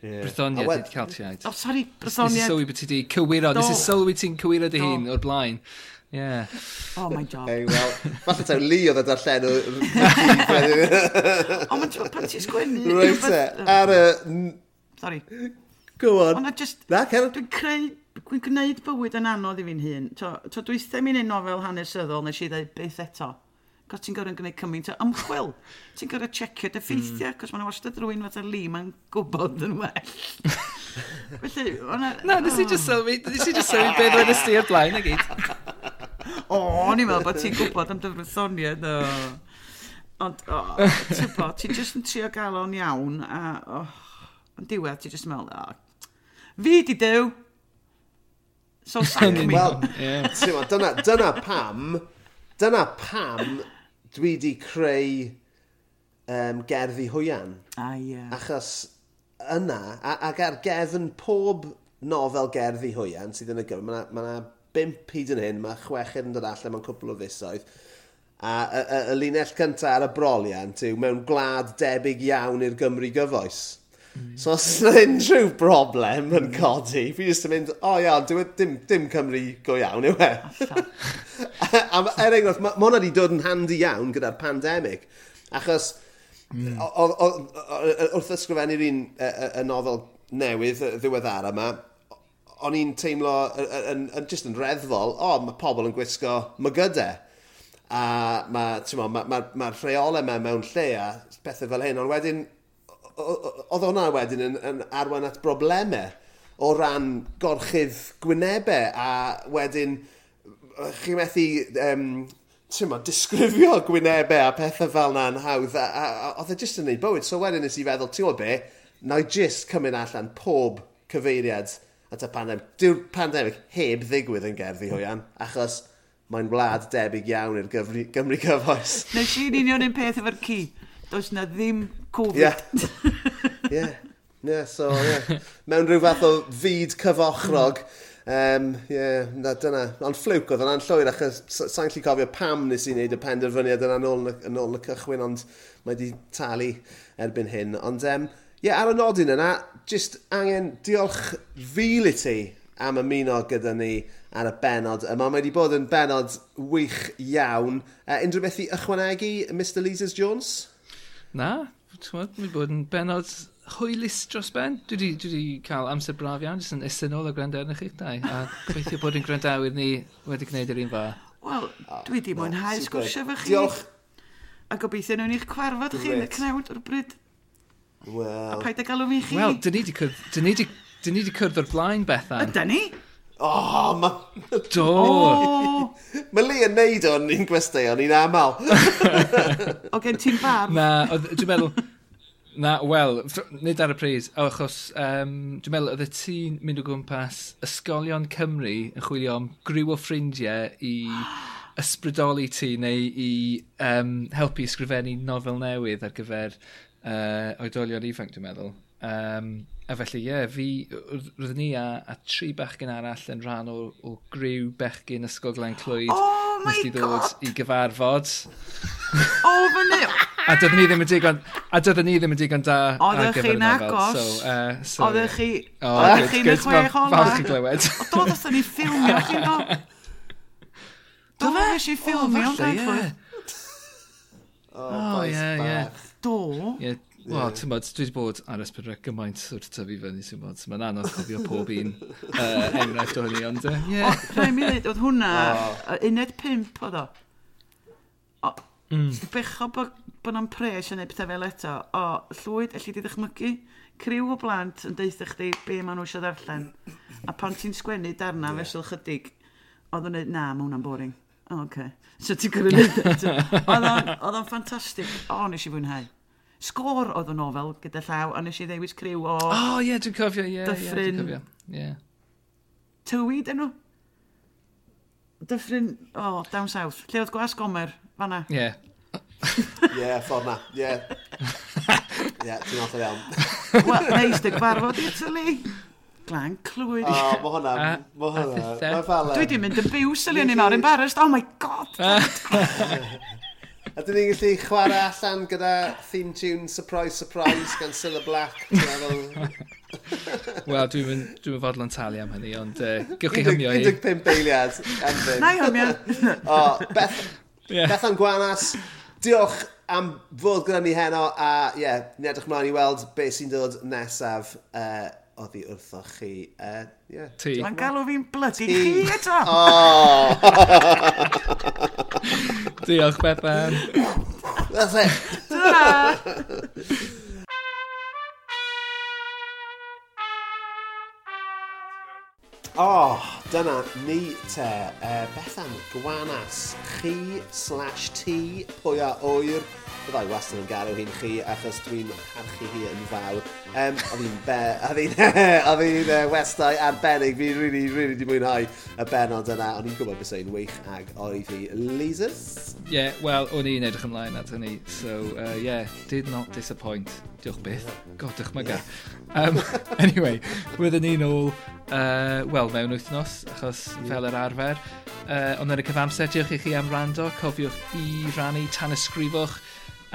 Yeah. Brythonia wedi cael ti iaid. O, oh, sori, Brythonia. Nes i sylwi beth ti di cywiro, nes i sylwi ti'n cywiro dy hun o'r blaen. Yeah. Oh, my job. Hey, well, falle taw Lee oedd y darllen o'r... O, *laughs* mae'n pan ti'n sgwennu. Rwy'n te, ar y... Sorry. Go on. Ond just... Na, Cerwyn. Dwi'n creu... Dwi'n gwneud bywyd yn anodd i fi'n hun. Dwi'n ddim yn un nofel hanesyddol, nes i ddweud beth eto cos ti'n gorau'n gwneud cymaint o ymchwil. Ti'n gorau checio dy ffeithiau, mm. cos mae'n wastad rwy'n fath o li, mae'n gwybod yn well. *laughs* Felly, o'na... Na, nes i just sylwi, nes i just sylwi beth wedi'i sti o'r blaen, ag eid. O, o'n i'n meddwl bod ti'n gwybod am dy frythoniad, o. Ond, o, ti'n bod, ti'n just yn trio gael o'n iawn, a, o, yn diwedd, ti'n just yn meddwl, o, fi di dew, so *laughs* sac mi. Wel, dyna, dyna pam, dyna pam dwi di creu um, gerddi hwyan. A ie. Yeah. Achos yna, a, ac ar gefn pob nofel gerddi hwyan sydd yn y gyfer, mae yna ma, bimp hyd yn hyn, mae chweched yn dod allan mewn cwpl o fusoedd. A y, y, y linell cyntaf ar y broliant yw mewn gwlad debyg iawn i'r Gymru gyfoes. Mm. So os yna unrhyw broblem yn mm. codi, fi jyst yn mynd, o oh, iawn, dim, e dim, dim Cymru go iawn yw e. a *laughs* er enghraifft, mae hwnna wedi dod yn handi iawn gyda'r pandemig. Achos mm. wrth ysgrifennu'r un y, y, y nofel newydd ddiweddar yma, o'n i'n teimlo yn, yn, just yn reddfol, o, oh, mae pobl yn gwisgo mygydau. A mae'r ma, ma, ma, ma rheolau yma mewn lle a pethau fel hyn, ond wedyn oedd hwnna wedyn yn, yn arwain at broblemau o ran gorchydd gwynebau a wedyn chi methu um, ma, disgrifio *laughs* gwynebau a pethau fel na'n hawdd a, a, a oedd e jyst yn ei bywyd so wedyn nes i feddwl ti'n gwybod be na i jyst cymryd allan pob cyfeiriad at y pandemig dyw'r pandemig heb ddigwydd yn gerddi hwyan achos mae'n wlad debyg iawn i'r Gymru, Gymru cyfoes. Nes i'n union un peth efo'r ci does na ddim Covid. Ie. Yeah. yeah. yeah, so, yeah. Mewn rhyw fath o fyd cyfochrog. Um, yeah, na, dyna. Ond fflwc oedd yna'n llwyr, achos sa'n lli cofio pam nes i wneud y penderfyniad yna yn ôl, yn ôl y cychwyn, ond mae wedi talu erbyn hyn. Ond, um, yeah, ar y nodyn yna, jyst angen diolch fil i ti am ymuno gyda ni ar y benod yma. Mae wedi bod yn benod wych iawn. Uh, unrhyw beth i ychwanegu, Mr Leesers Jones? Na, ti'n mi bod yn benod hwylus dros ben. Dwi wedi, dwi wedi cael amser braf iawn, jyst yn esynol o gwrando arnych chi dau. A *laughs* gweithio bod yn gwrandawyr ni wedi gwneud yr un fa. Wel, dwi di mwynhau sgwrsio fy chi. Diolch. A gobeithio nhw'n i'ch cwarfod chi yn y cnawd o'r bryd. Wel... A paid a galw mi chi. Wel, dyn ni wedi cwrdd, dyn ni wedi cwrdd o'r blaen, Bethan. Ydy ni? Oh, ma... Do! *laughs* Oh. Mae Lee yn neud o'n un gwestiwn, un aml. *laughs* o gen ti'n bar? Na, dwi'n meddwl... Na, wel, nid ar y pris. O, achos um, dwi'n meddwl oedd y ti'n mynd o gwmpas ysgolion Cymru yn chwilio am griw o ffrindiau i ysbrydoli ti neu i um, helpu ysgrifennu nofel newydd ar gyfer uh, oedolion ifanc, dwi'n meddwl. Um, a felly, ie, yeah, fi, roeddwn ni a, a tri bechgyn arall yn rhan o, o griw bechgyn Ysgol Glen Clwyd. Oh my god! ddod i gyfarfod. oh, fyny! a doeddwn ni ddim yn digon, a doeddwn ni ddim yn digon da Oeddech chi'n agos. So, uh, so, Oeddech chi... Oeddech chi'n y chwech ola. Falch i glywed. Doedd os ni ffilmio chi'n *laughs* go. Doedd eisiau ffilmio yn gael Clwyd. Oh, boes bach. Do. Ie, Wel, ti'n bod, dwi wedi bod ar ysbryd rhaid gymaint wrth tyfu fyny, ti'n bod. Mae'n anodd cofio pob un *laughs* uh, enghraifft o hynny, ond... Ie, rhaid mi ddweud, oedd hwnna, uned pimp oedd o. Mm. Becho bod bo nhw'n pres yn ei pethau fel eto. O, llwyd, allu di ddechmygu? Criw o blant yn deitha chdi be maen nhw eisiau ddarllen. A pan ti'n sgwennu darna yeah. fesol chydig, oedd o'n dweud, na, mae hwnna'n boring. O, oce. okay. So ti'n gwrdd *laughs* yn Oedd o'n ffantastig. O, nes i fwynhau sgôr oedd y nofel gyda llaw, a nes i ddewis criw o... O, oh, ie, yeah, dwi'n cofio, ie, yeah, dyffryn... dwi'n cofio. Yeah. Tywyd enw? Dyffryn, o, oh, down south. Lle oedd gwas gomer, fanna? Ie. *laughs* Ie, ffordd na, ie. *laughs* Ie, ti'n off iawn. Wel, neis dy gwarfod i tylu. Glan clwyd. O, oh, mae hwnna, mae hwnna. Mae falen. Dwi di mynd yn byw, syliwn ni ar embarrassed. Oh my god! *laughs* A dyn ni'n gallu chwarae allan gyda theme tune Surprise Surprise gan Cilla Black. *laughs* Wel, dwi'n mynd dwi fodlon talu am hynny, ond uh, gywch chi hymio i. 15 beiliad. Na i hymio. *laughs* o, Beth, yeah. Bethan Gwanas, diolch am fod gyda ni heno a ie, yeah, ni edrych mlaen i weld beth sy'n dod nesaf. Uh, oddi wrtho chi. E, uh, yeah. Ti. Mae'n galw fi'n blydi chi eto! Oh. *laughs* Diolch, Bethan. That's it. Ta-ra! *laughs* O, oh, dyna ni te. Uh, Bethan, gwanas, chi slash ti, pwy a oer. Byddai wastad yn garw hi'n chi, achos dwi'n parchu hi yn fawr. Um, a fi'n be... A fi'n uh, westau arbennig. Fi'n really, really di mwynhau y benod yna. O'n i'n gwybod beth o'n wych ag oedd hi. Leasers? Ie, yeah, wel, o'n i'n edrych ymlaen at hynny. So, e, uh, yeah, did not disappoint. Diolch byth. God, dychmyga. Yeah. Um, *laughs* anyway, byddwn ni nôl, uh, wel, mewn wythnos, achos yeah. fel yr arfer. Uh, ond yn y cyfamser, diolch i chi am rando, cofiwch i rannu, tan ysgrifwch,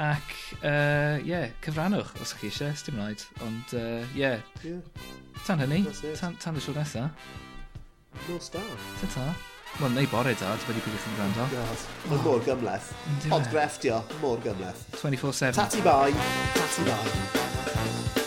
ac, ie, uh, yeah, cyfrannwch, os ydych chi eisiau, sdim rhaid. Ond, ie, uh, yeah. yeah. tan hynny, tan, tan y siwr nesaf. Nos da. Ta ta. Wel, neu bore da, dwi wedi byd chi'n gwrando. Mae'n oh. mor gymleth. Pod grefftio, mor gymleth. 24-7. Tati bai. Tati bai.